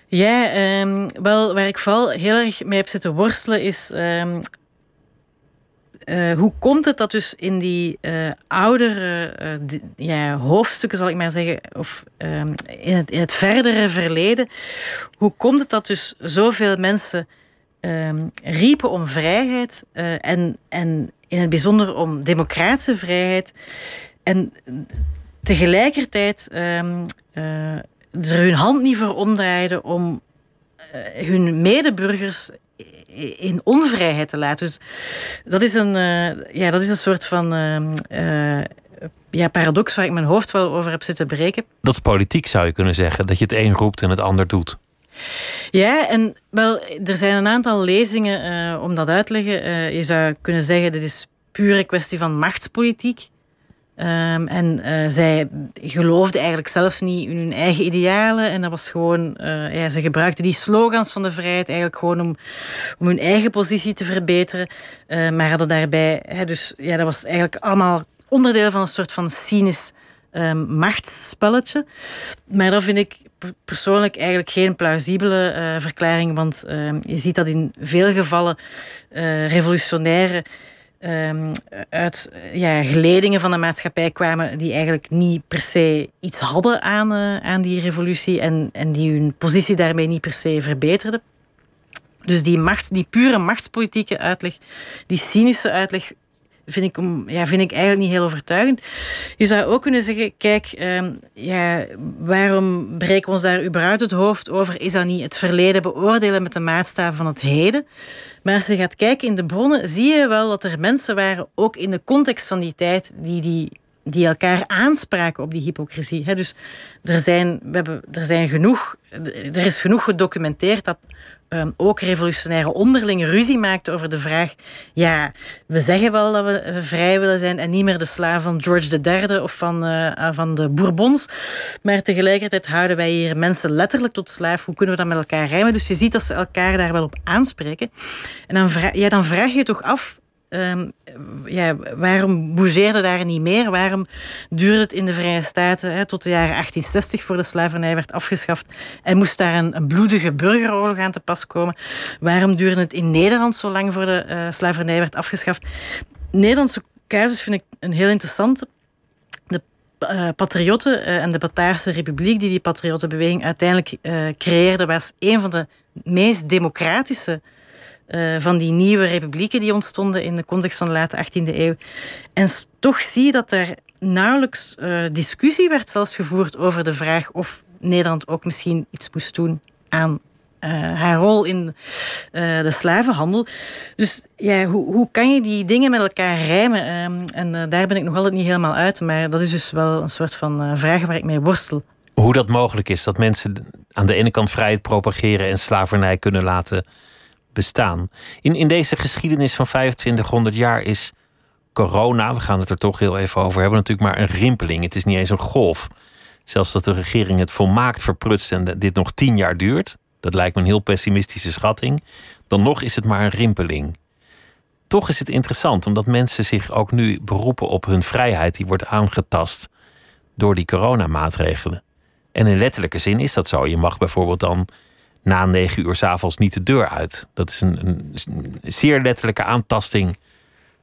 Ja, um, wel, waar ik vooral heel erg mee heb zitten worstelen is. Um, uh, hoe komt het dat dus in die uh, oudere uh, ja, hoofdstukken, zal ik maar zeggen, of um, in, het, in het verdere verleden, hoe komt het dat dus zoveel mensen um, riepen om vrijheid uh, en, en in het bijzonder om democratische vrijheid. En tegelijkertijd um, er hun hand niet voor omdraaiden om uh, hun medeburgers in onvrijheid te laten. Dus dat is een, ja, dat is een soort van ja, paradox waar ik mijn hoofd wel over heb zitten breken. Dat is politiek, zou je kunnen zeggen. Dat je het een roept en het ander doet. Ja, en wel, er zijn een aantal lezingen uh, om dat uit te leggen. Uh, je zou kunnen zeggen, dit is pure kwestie van machtspolitiek. Um, en uh, zij geloofden eigenlijk zelf niet in hun eigen idealen. En dat was gewoon, ja, ze gebruikten die slogans van de vrijheid eigenlijk gewoon om, om hun eigen positie te verbeteren. maar hadden daarbij, hè, dus ja, dat was eigenlijk allemaal onderdeel van een soort van cynisch um, machtsspelletje. Maar dat vind ik persoonlijk eigenlijk geen plausibele uh, verklaring, want uh, je ziet dat in veel gevallen uh, revolutionaire ehm, uit ja, geledingen van de maatschappij kwamen die eigenlijk niet per se iets hadden aan, aan die revolutie en, en die hun positie daarmee niet per se verbeterden. Dus die, macht, die pure machtspolitieke uitleg, die cynische uitleg, vind ik, ja, vind ik eigenlijk niet heel overtuigend. Je zou ook kunnen zeggen, kijk, ehm, waarom breken we ons daar überhaupt het hoofd over? Is dat niet het verleden beoordelen met de maatstaven van het heden? Maar als je gaat kijken in de bronnen, zie je wel dat er mensen waren, ook in de context van die tijd, die, die, die elkaar aanspraken op die hypocrisie. dus er zijn, we hebben, er zijn genoeg, er is genoeg gedocumenteerd dat Ehm, ook revolutionaire onderling ruzie maakte over de vraag: ja, we zeggen wel dat we eh, vrij willen zijn en niet meer de slaaf van George III of van, uh, van de Bourbons. Maar tegelijkertijd houden wij hier mensen letterlijk tot slaaf. Hoe kunnen we dat met elkaar rijmen? Dus je ziet dat ze elkaar daar wel op aanspreken. En dan vraag, dan vraag je toch af Um, ja, waarom bougeerde daar niet meer? Waarom duurde het in de Vrije Staten tot de jaren 1860 voor de slavernij werd afgeschaft en moest daar een, bloedige burgeroorlog aan te pas komen? Waarom duurde het in Nederland zo lang voor de uh, slavernij werd afgeschaft? Nederlandse casus vind ik een heel interessante. De uh, patriotten uh, en de Bataarse Republiek die die patriottenbeweging uiteindelijk creëerde, was een van de meest democratische uh, van die nieuwe republieken die ontstonden in de context van de late 18e eeuw. En toch zie je dat er nauwelijks uh, discussie werd zelfs gevoerd over de vraag of Nederland ook misschien iets moest doen aan uh, haar rol in de slavenhandel. Dus ja, hoe, hoe kan je die dingen met elkaar rijmen? Um, en daar ben ik nog altijd niet helemaal uit, maar dat is dus wel een soort van vraag waar ik mee worstel. Hoe dat mogelijk is dat mensen aan de ene kant vrijheid propageren en slavernij kunnen laten bestaan. In, in deze geschiedenis van 2500 jaar is corona, we gaan het er toch heel even over hebben, natuurlijk maar een rimpeling. Het is niet eens een golf. Zelfs dat de regering het volmaakt verprutst en dit nog tien jaar duurt, dat lijkt me een heel pessimistische schatting, dan nog is het maar een rimpeling. Toch is het interessant, omdat mensen zich ook nu beroepen op hun vrijheid, die wordt aangetast door die coronamaatregelen. En in letterlijke zin is dat zo. Je mag bijvoorbeeld dan na negen uur s avonds niet de deur uit. Dat is een, een, zeer letterlijke aantasting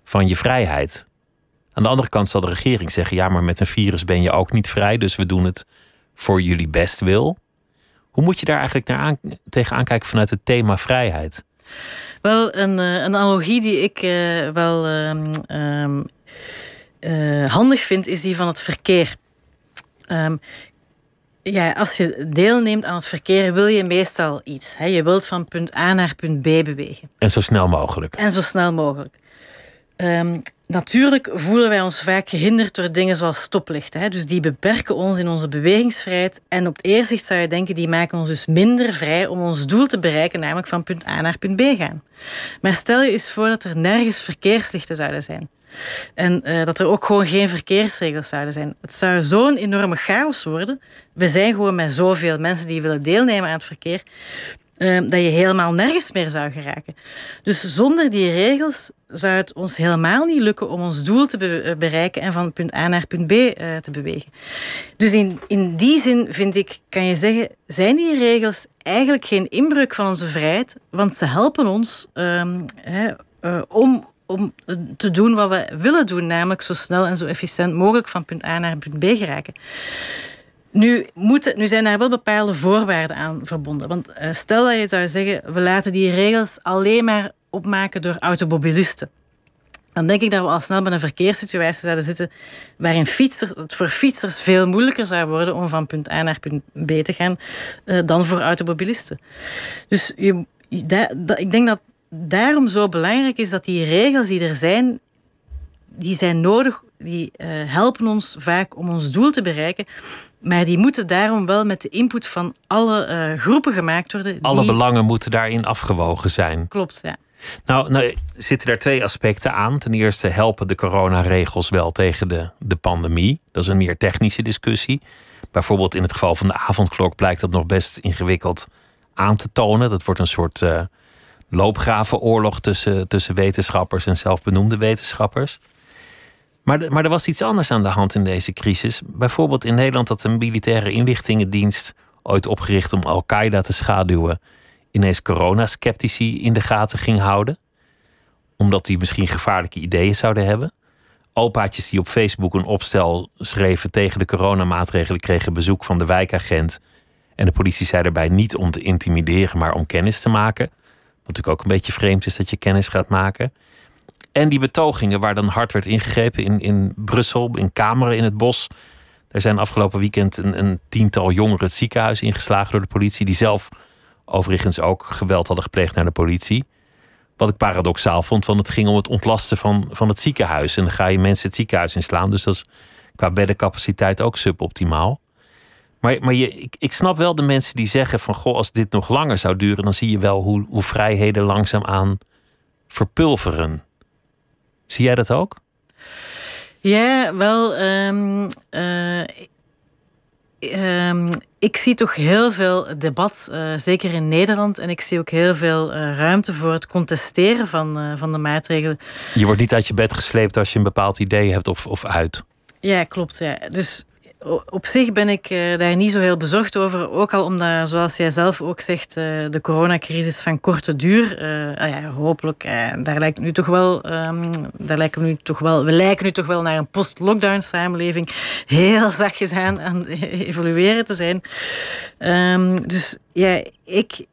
van je vrijheid. Aan de andere kant zal de regering zeggen: ja, maar met een virus ben je ook niet vrij, dus we doen het voor jullie bestwil. Hoe moet je daar eigenlijk naar aan, tegenaan kijken vanuit het thema vrijheid? Wel, een, eh, een analogie die ik uh, wel um, uh, handig vind, is die van het verkeer. Um, ja, als je deelneemt aan het verkeer, wil je meestal iets. Hè? Je wilt van punt A naar punt B bewegen. En zo snel mogelijk. En zo snel mogelijk. Um, natuurlijk voelen wij ons vaak gehinderd door dingen zoals stoplichten. Hè? Dus die beperken ons in onze bewegingsvrijheid. En op het eerste zicht zou je denken, die maken ons dus minder vrij om ons doel te bereiken, namelijk van punt A naar punt B gaan. Maar stel je eens voor dat er nergens verkeerslichten zouden zijn. En uh, dat er ook gewoon geen verkeersregels zouden zijn. Het zou zo'n enorme chaos worden. We zijn gewoon met zoveel mensen die willen deelnemen aan het verkeer. Uh, dat je helemaal nergens meer zou geraken. Dus zonder die regels zou het ons helemaal niet lukken om ons doel te eh, bereiken en van punt A naar punt B uh, te bewegen. Dus in, in die zin vind ik, kan je zeggen, zijn die regels eigenlijk geen inbreuk van onze vrijheid, want ze helpen ons hè, uh, om om te doen wat we willen doen, namelijk zo snel en zo efficiënt mogelijk van punt A naar punt B geraken. Nu, moeten, nu zijn daar wel bepaalde voorwaarden aan verbonden. Want uh, stel dat je zou zeggen, we laten die regels alleen maar opmaken door automobilisten. Dan denk ik dat we al snel bij een verkeerssituatie zouden zitten waarin fietsers, het voor fietsers veel moeilijker zou worden om van punt A naar punt B te gaan uh, dan voor automobilisten. Dus je, dat, ik denk dat daarom zo belangrijk is dat die regels die er zijn, die zijn nodig, die uh, helpen ons vaak om ons doel te bereiken. Maar die moeten daarom wel met de input van alle uh, groepen gemaakt worden. Alle belangen moeten daarin afgewogen zijn. Klopt, ja. Nou, nou, zitten er twee aspecten aan. Ten eerste helpen de coronaregels wel tegen de, de pandemie. Dat is een meer technische discussie. Bijvoorbeeld in het geval van de avondklok blijkt dat nog best ingewikkeld aan te tonen. Dat wordt een soort uh, loopgravenoorlog tussen, tussen wetenschappers en zelfbenoemde wetenschappers. Maar, maar er was iets anders aan de hand in deze crisis. Bijvoorbeeld in Nederland dat een militaire inlichtingendienst, ooit opgericht om Al-Qaeda te schaduwen, ineens coronasceptici in de gaten ging houden. omdat die misschien gevaarlijke ideeën zouden hebben. Opaatjes die op Facebook een opstel schreven tegen de coronamaatregelen kregen bezoek van de wijkagent. En de politie zei erbij niet om te intimideren, maar om kennis te maken. Natuurlijk ook een beetje vreemd is dat je kennis gaat maken. En die betogingen waar dan hard werd ingegrepen in, in Brussel, in Kameren in het bos. Er zijn afgelopen weekend een, een tiental jongeren het ziekenhuis ingeslagen door de politie. Die zelf overigens ook geweld hadden gepleegd naar de politie. Wat ik paradoxaal vond, want het ging om het ontlasten van, van het ziekenhuis. En dan ga je mensen het ziekenhuis inslaan. Dus dat is qua beddencapaciteit ook suboptimaal. Maar, maar je, ik, ik snap wel de mensen die zeggen van... goh, als dit nog langer zou duren... dan zie je wel hoe, hoe vrijheden langzaamaan verpulveren. Zie jij dat ook? Ja, wel. Um, uh, um, ik zie toch heel veel debat, uh, zeker in Nederland. En ik zie ook heel veel uh, ruimte voor het contesteren van, van de maatregelen. Je wordt niet uit je bed gesleept als je een bepaald idee hebt of, of uit. Ja, klopt. Ja. Dus op zich ben ik uh, daar niet zo heel bezorgd over. Ook al omdat, zoals jij zelf ook zegt, uh, de coronacrisis van korte duur. Uh, ah ja, hopelijk, daar lijkt nu toch wel, um, daar lijken we nu toch wel. We lijken nu toch wel naar een post-lockdown samenleving. Heel zachtjes aan, aan evolueren te zijn. Um, dus ja, ik,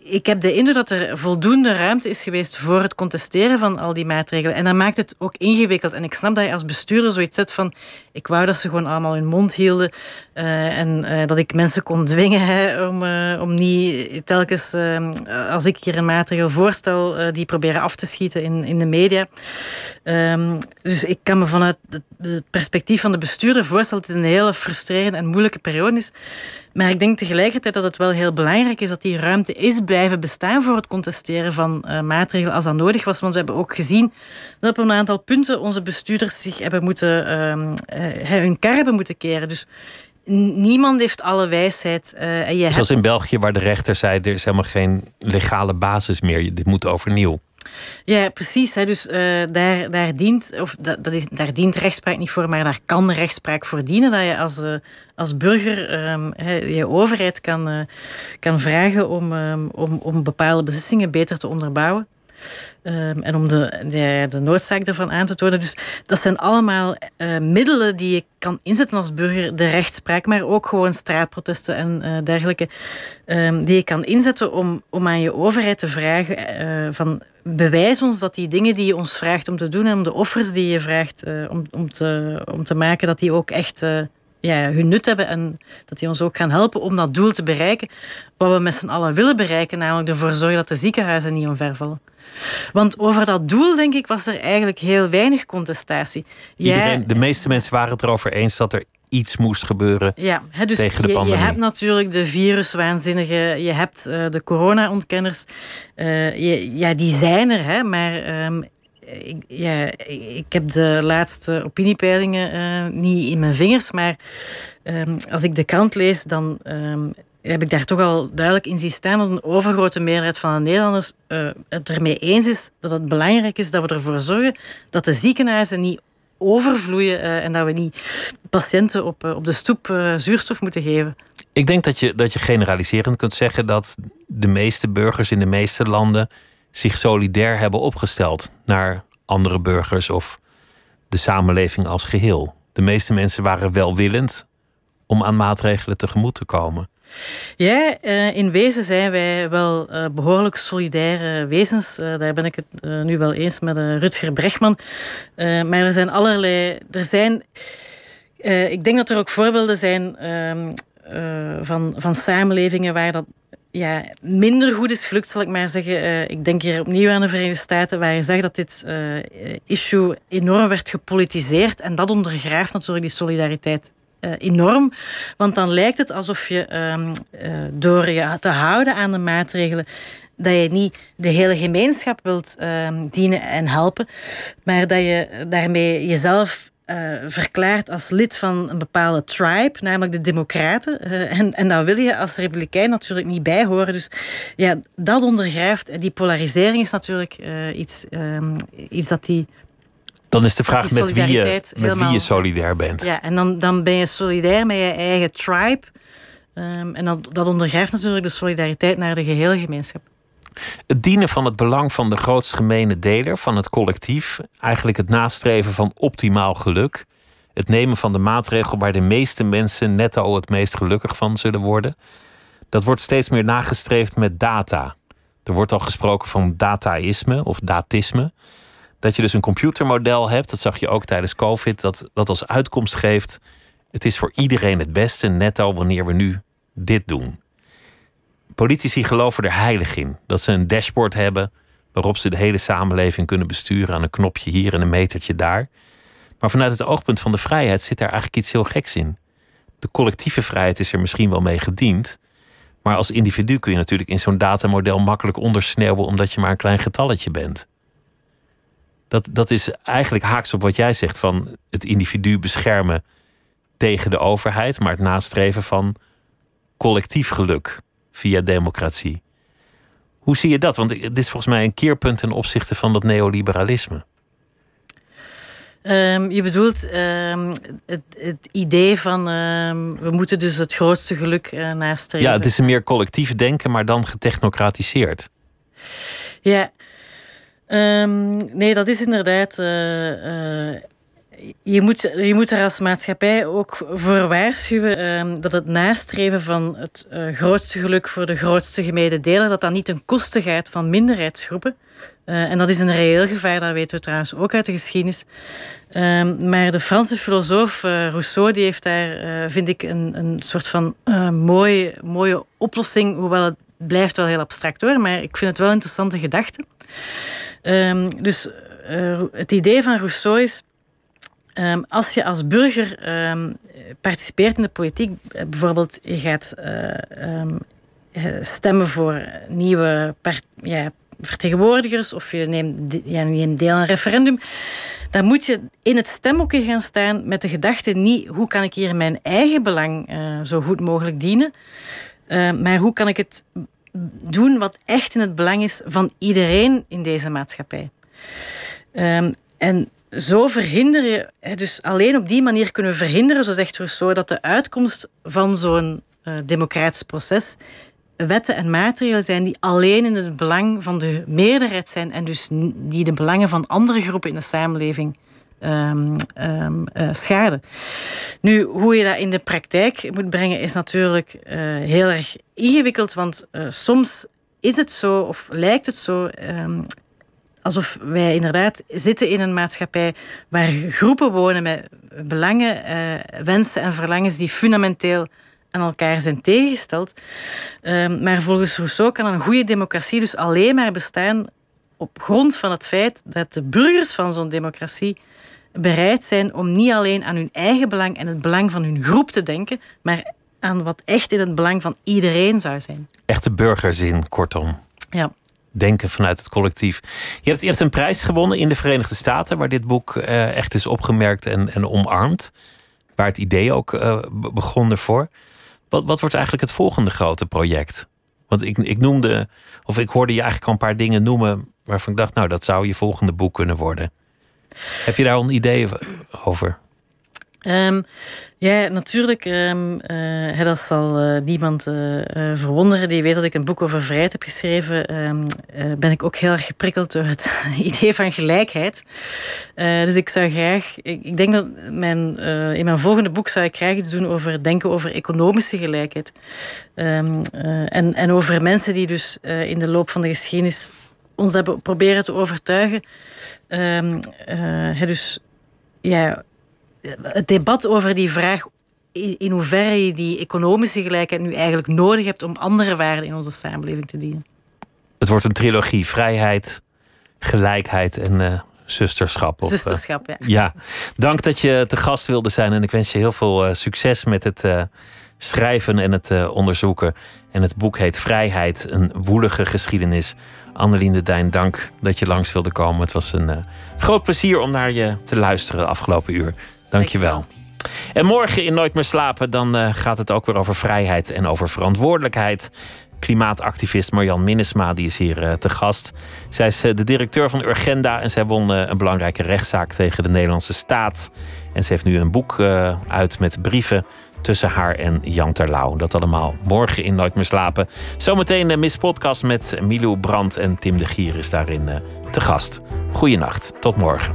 ik heb de indruk dat er voldoende ruimte is geweest voor het contesteren van al die maatregelen. En dat maakt het ook ingewikkeld. En ik snap dat je als bestuurder zoiets zet van... Ik wou dat ze gewoon allemaal hun mond hielden. Uh, en uh, dat ik mensen kon dwingen om, uh, om niet telkens... als ik hier een maatregel voorstel, die proberen af te schieten in, in de media. Um, dus ik kan me vanuit het perspectief van de bestuurder voorstellen... dat het een hele frustrerende en moeilijke periode is. Maar ik denk tegelijkertijd dat het wel heel belangrijk is dat die ruimte is blijven bestaan voor het contesteren van uh, maatregelen als dat nodig was. Want we hebben ook gezien dat op een aantal punten onze bestuurders zich hebben moeten, uh, hun kar hebben moeten keren. Dus niemand heeft alle wijsheid. Uh, en je Zoals hebt... in België, waar de rechter zei: er is helemaal geen legale basis meer. Dit moet overnieuw. Ja, precies. Dus uh, daar, daar, dient, of dat, dat is, daar dient rechtspraak niet voor, maar daar kan rechtspraak voor dienen. Dat je als, uh, als burger um, je overheid kan, uh, kan vragen om, um, om, om bepaalde beslissingen beter te onderbouwen. Um, en om de, de, de, noodzaak ervan aan te tonen. Dus dat zijn allemaal middelen die je kan inzetten als burger. De rechtspraak, maar ook gewoon straatprotesten en dergelijke. Die je kan inzetten om, om aan je overheid te vragen van bewijs ons dat die dingen die je ons vraagt om te doen en om de offers die je vraagt om, om, te, om te maken, dat die ook echt ja, hun nut hebben en dat die ons ook gaan helpen om dat doel te bereiken. Wat we met z'n allen willen bereiken, namelijk ervoor zorgen dat de ziekenhuizen niet omvervallen. Want over dat doel, denk ik, was er eigenlijk heel weinig contestatie. Iedereen, de meeste mensen waren het erover eens dat er iets moest gebeuren ja, dus tegen de je, pandemie. Je hebt natuurlijk de viruswaanzinnigen, je hebt uh, de corona-ontkenners. Uh, ja, die zijn er, hè, maar um, ik, ja, ik heb de laatste opiniepeilingen uh, niet in mijn vingers, maar um, als ik de krant lees, dan um, heb ik daar toch al duidelijk in zien staan dat een overgrote meerderheid van de Nederlanders uh, het ermee eens is dat het belangrijk is dat we ervoor zorgen dat de ziekenhuizen niet overvloeien uh, en dat we niet patiënten op, op de stoep zuurstof moeten geven. Ik denk dat je, dat je generaliserend kunt zeggen dat de meeste burgers in de meeste landen zich solidair hebben opgesteld naar andere burgers of de samenleving als geheel. De meeste mensen waren welwillend om aan maatregelen tegemoet te komen. Ja, uh, in wezen zijn wij wel uh, behoorlijk solidaire wezens. Uh, daar ben ik het nu wel eens met Rutger Bregman. maar er zijn allerlei. Er zijn. ik denk dat er ook voorbeelden zijn ehm, van, van samenlevingen waar dat ja, minder goed is gelukt, zal ik maar zeggen. Ik denk hier opnieuw aan de Verenigde Staten, waar je zegt dat dit issue enorm werd gepolitiseerd. En dat ondergraaft natuurlijk die solidariteit uh, enorm. Want dan lijkt het alsof je ehm, door je te houden aan de maatregelen dat je niet de hele gemeenschap wilt ehm, dienen en helpen, maar dat je daarmee jezelf uh, verklaard als lid van een bepaalde tribe, namelijk de Democraten. En, en daar wil je als Republikein natuurlijk niet bij horen. Dus ja, dat ondergrijft. Die polarisering is natuurlijk iets, um, iets dat die. Dan is de vraag met, wie je, met helemaal, wie je solidair bent. Ja, en dan, dan ben je solidair met je eigen tribe. Um, en dat, dat ondergrijft natuurlijk de solidariteit naar de gehele gemeenschap. Het dienen van het belang van de grootst gemene deler, van het collectief, eigenlijk het nastreven van optimaal geluk, het nemen van de maatregel waar de meeste mensen netto het meest gelukkig van zullen worden, dat wordt steeds meer nagestreefd met data. Er wordt al gesproken van dataïsme of datisme. Dat je dus een computermodel hebt, dat zag je ook tijdens COVID, dat, dat als uitkomst geeft: het is voor iedereen het beste netto wanneer we nu dit doen. Politici geloven er heilig in dat ze een dashboard hebben waarop ze de hele samenleving kunnen besturen aan een knopje hier en een metertje daar. Maar vanuit het oogpunt van de vrijheid zit daar eigenlijk iets heel geks in. De collectieve vrijheid is er misschien wel mee gediend, maar als individu kun je natuurlijk in zo'n datamodel makkelijk ondersneeuwen omdat je maar een klein getalletje bent. Dat, dat is eigenlijk haaks op wat jij zegt van het individu beschermen tegen de overheid, maar het nastreven van collectief geluk via democratie. Hoe zie je dat? Want dit is volgens mij een keerpunt ten opzichte van dat neoliberalisme. Um, je bedoelt um, het, het, idee van um, we moeten dus het grootste geluk uh, nastreven. Ja, het is een meer collectief denken, maar dan getechnocratiseerd. Ja, nee, dat is inderdaad. Uh, uh, je moet, je moet er als maatschappij ook voor waarschuwen um, dat het nastreven van het uh, grootste geluk voor de grootste gemede delen, dat dat niet ten koste gaat van minderheidsgroepen. En dat is een reëel gevaar, dat weten we trouwens ook uit de geschiedenis. Um, maar de Franse filosoof Rousseau die heeft daar, vind ik, een, een soort van mooie, mooie oplossing, hoewel het blijft wel heel abstract hoor, maar ik vind het wel interessante gedachte. Um, dus het idee van Rousseau is Um, als je als burger um, participeert in de politiek, eh, bijvoorbeeld je gaat um, stemmen voor nieuwe ja, vertegenwoordigers of je neemt, ja, neemt deel aan een referendum, dan moet je in het stemhokje gaan staan met de gedachte niet hoe kan ik hier mijn eigen belang zo goed mogelijk dienen, maar hoe kan ik het doen wat echt in het belang is van iedereen in deze maatschappij. en zo verhinder je, dus alleen op die manier kunnen we verhinderen, zo zegt Rousseau, dat de uitkomst van zo'n uh, democratisch proces wetten en maatregelen zijn die alleen in het belang van de meerderheid zijn en dus die de belangen van andere groepen in de samenleving um, um, uh, schaden. Nu, hoe je dat in de praktijk moet brengen is natuurlijk uh, heel erg ingewikkeld, want soms is het zo of lijkt het zo um, alsof wij inderdaad zitten in een maatschappij waar groepen wonen met belangen, wensen en verlangens die fundamenteel aan elkaar zijn tegengesteld. Maar volgens Rousseau kan een goede democratie dus alleen maar bestaan op grond van het feit dat de burgers van zo'n democratie bereid zijn om niet alleen aan hun eigen belang en het belang van hun groep te denken, maar aan wat echt in het belang van iedereen zou zijn. Echte burgerzin, kortom. Ja denken vanuit het collectief. Je hebt eerst een prijs gewonnen in de Verenigde Staten, waar dit boek uh, echt is opgemerkt en, en omarmd. Waar het idee ook uh, begon ervoor. Wat, wat wordt eigenlijk het volgende grote project? Want ik, ik noemde, of ik hoorde je eigenlijk al een paar dingen noemen waarvan ik dacht, nou, dat zou je volgende boek kunnen worden. Heb je daar een idee over? Um, ja, natuurlijk. Um, uh, dat zal uh, niemand uh, verwonderen die weet dat ik een boek over vrijheid heb geschreven. Um, ben ik ook heel erg geprikkeld door het idee van gelijkheid. dus ik zou graag, ik, ik denk dat mijn, in mijn volgende boek zou ik graag iets doen over denken over economische gelijkheid. en, en over mensen die dus in de loop van de geschiedenis ons hebben proberen te overtuigen. dus ja het debat over die vraag in hoeverre je die economische gelijkheid nu eigenlijk nodig hebt om andere waarden in onze samenleving te dienen. Het wordt een trilogie: vrijheid, gelijkheid en uh, zusterschap. Of, zusterschap, ja. ja. Dank dat je te gast wilde zijn en ik wens je heel veel uh, succes met het schrijven en het onderzoeken. En het boek heet Vrijheid, een woelige geschiedenis. Annelien de Dijn, dank dat je langs wilde komen. Het was een groot plezier om naar je te luisteren de afgelopen uur. Dankjewel. En morgen in Nooit meer slapen, dan uh, gaat het ook weer over vrijheid en over verantwoordelijkheid. Klimaatactivist Marjan Minnesma die is hier te gast. Zij is de directeur van Urgenda en zij won een belangrijke rechtszaak tegen de Nederlandse staat. En ze heeft nu een boek uit met brieven tussen haar en Jan Terlouw. Dat allemaal morgen in Nooit meer slapen. Zometeen een Miss Podcast met Milou Brandt en Tim de Gier is daarin uh, te gast. Goeienacht, tot morgen.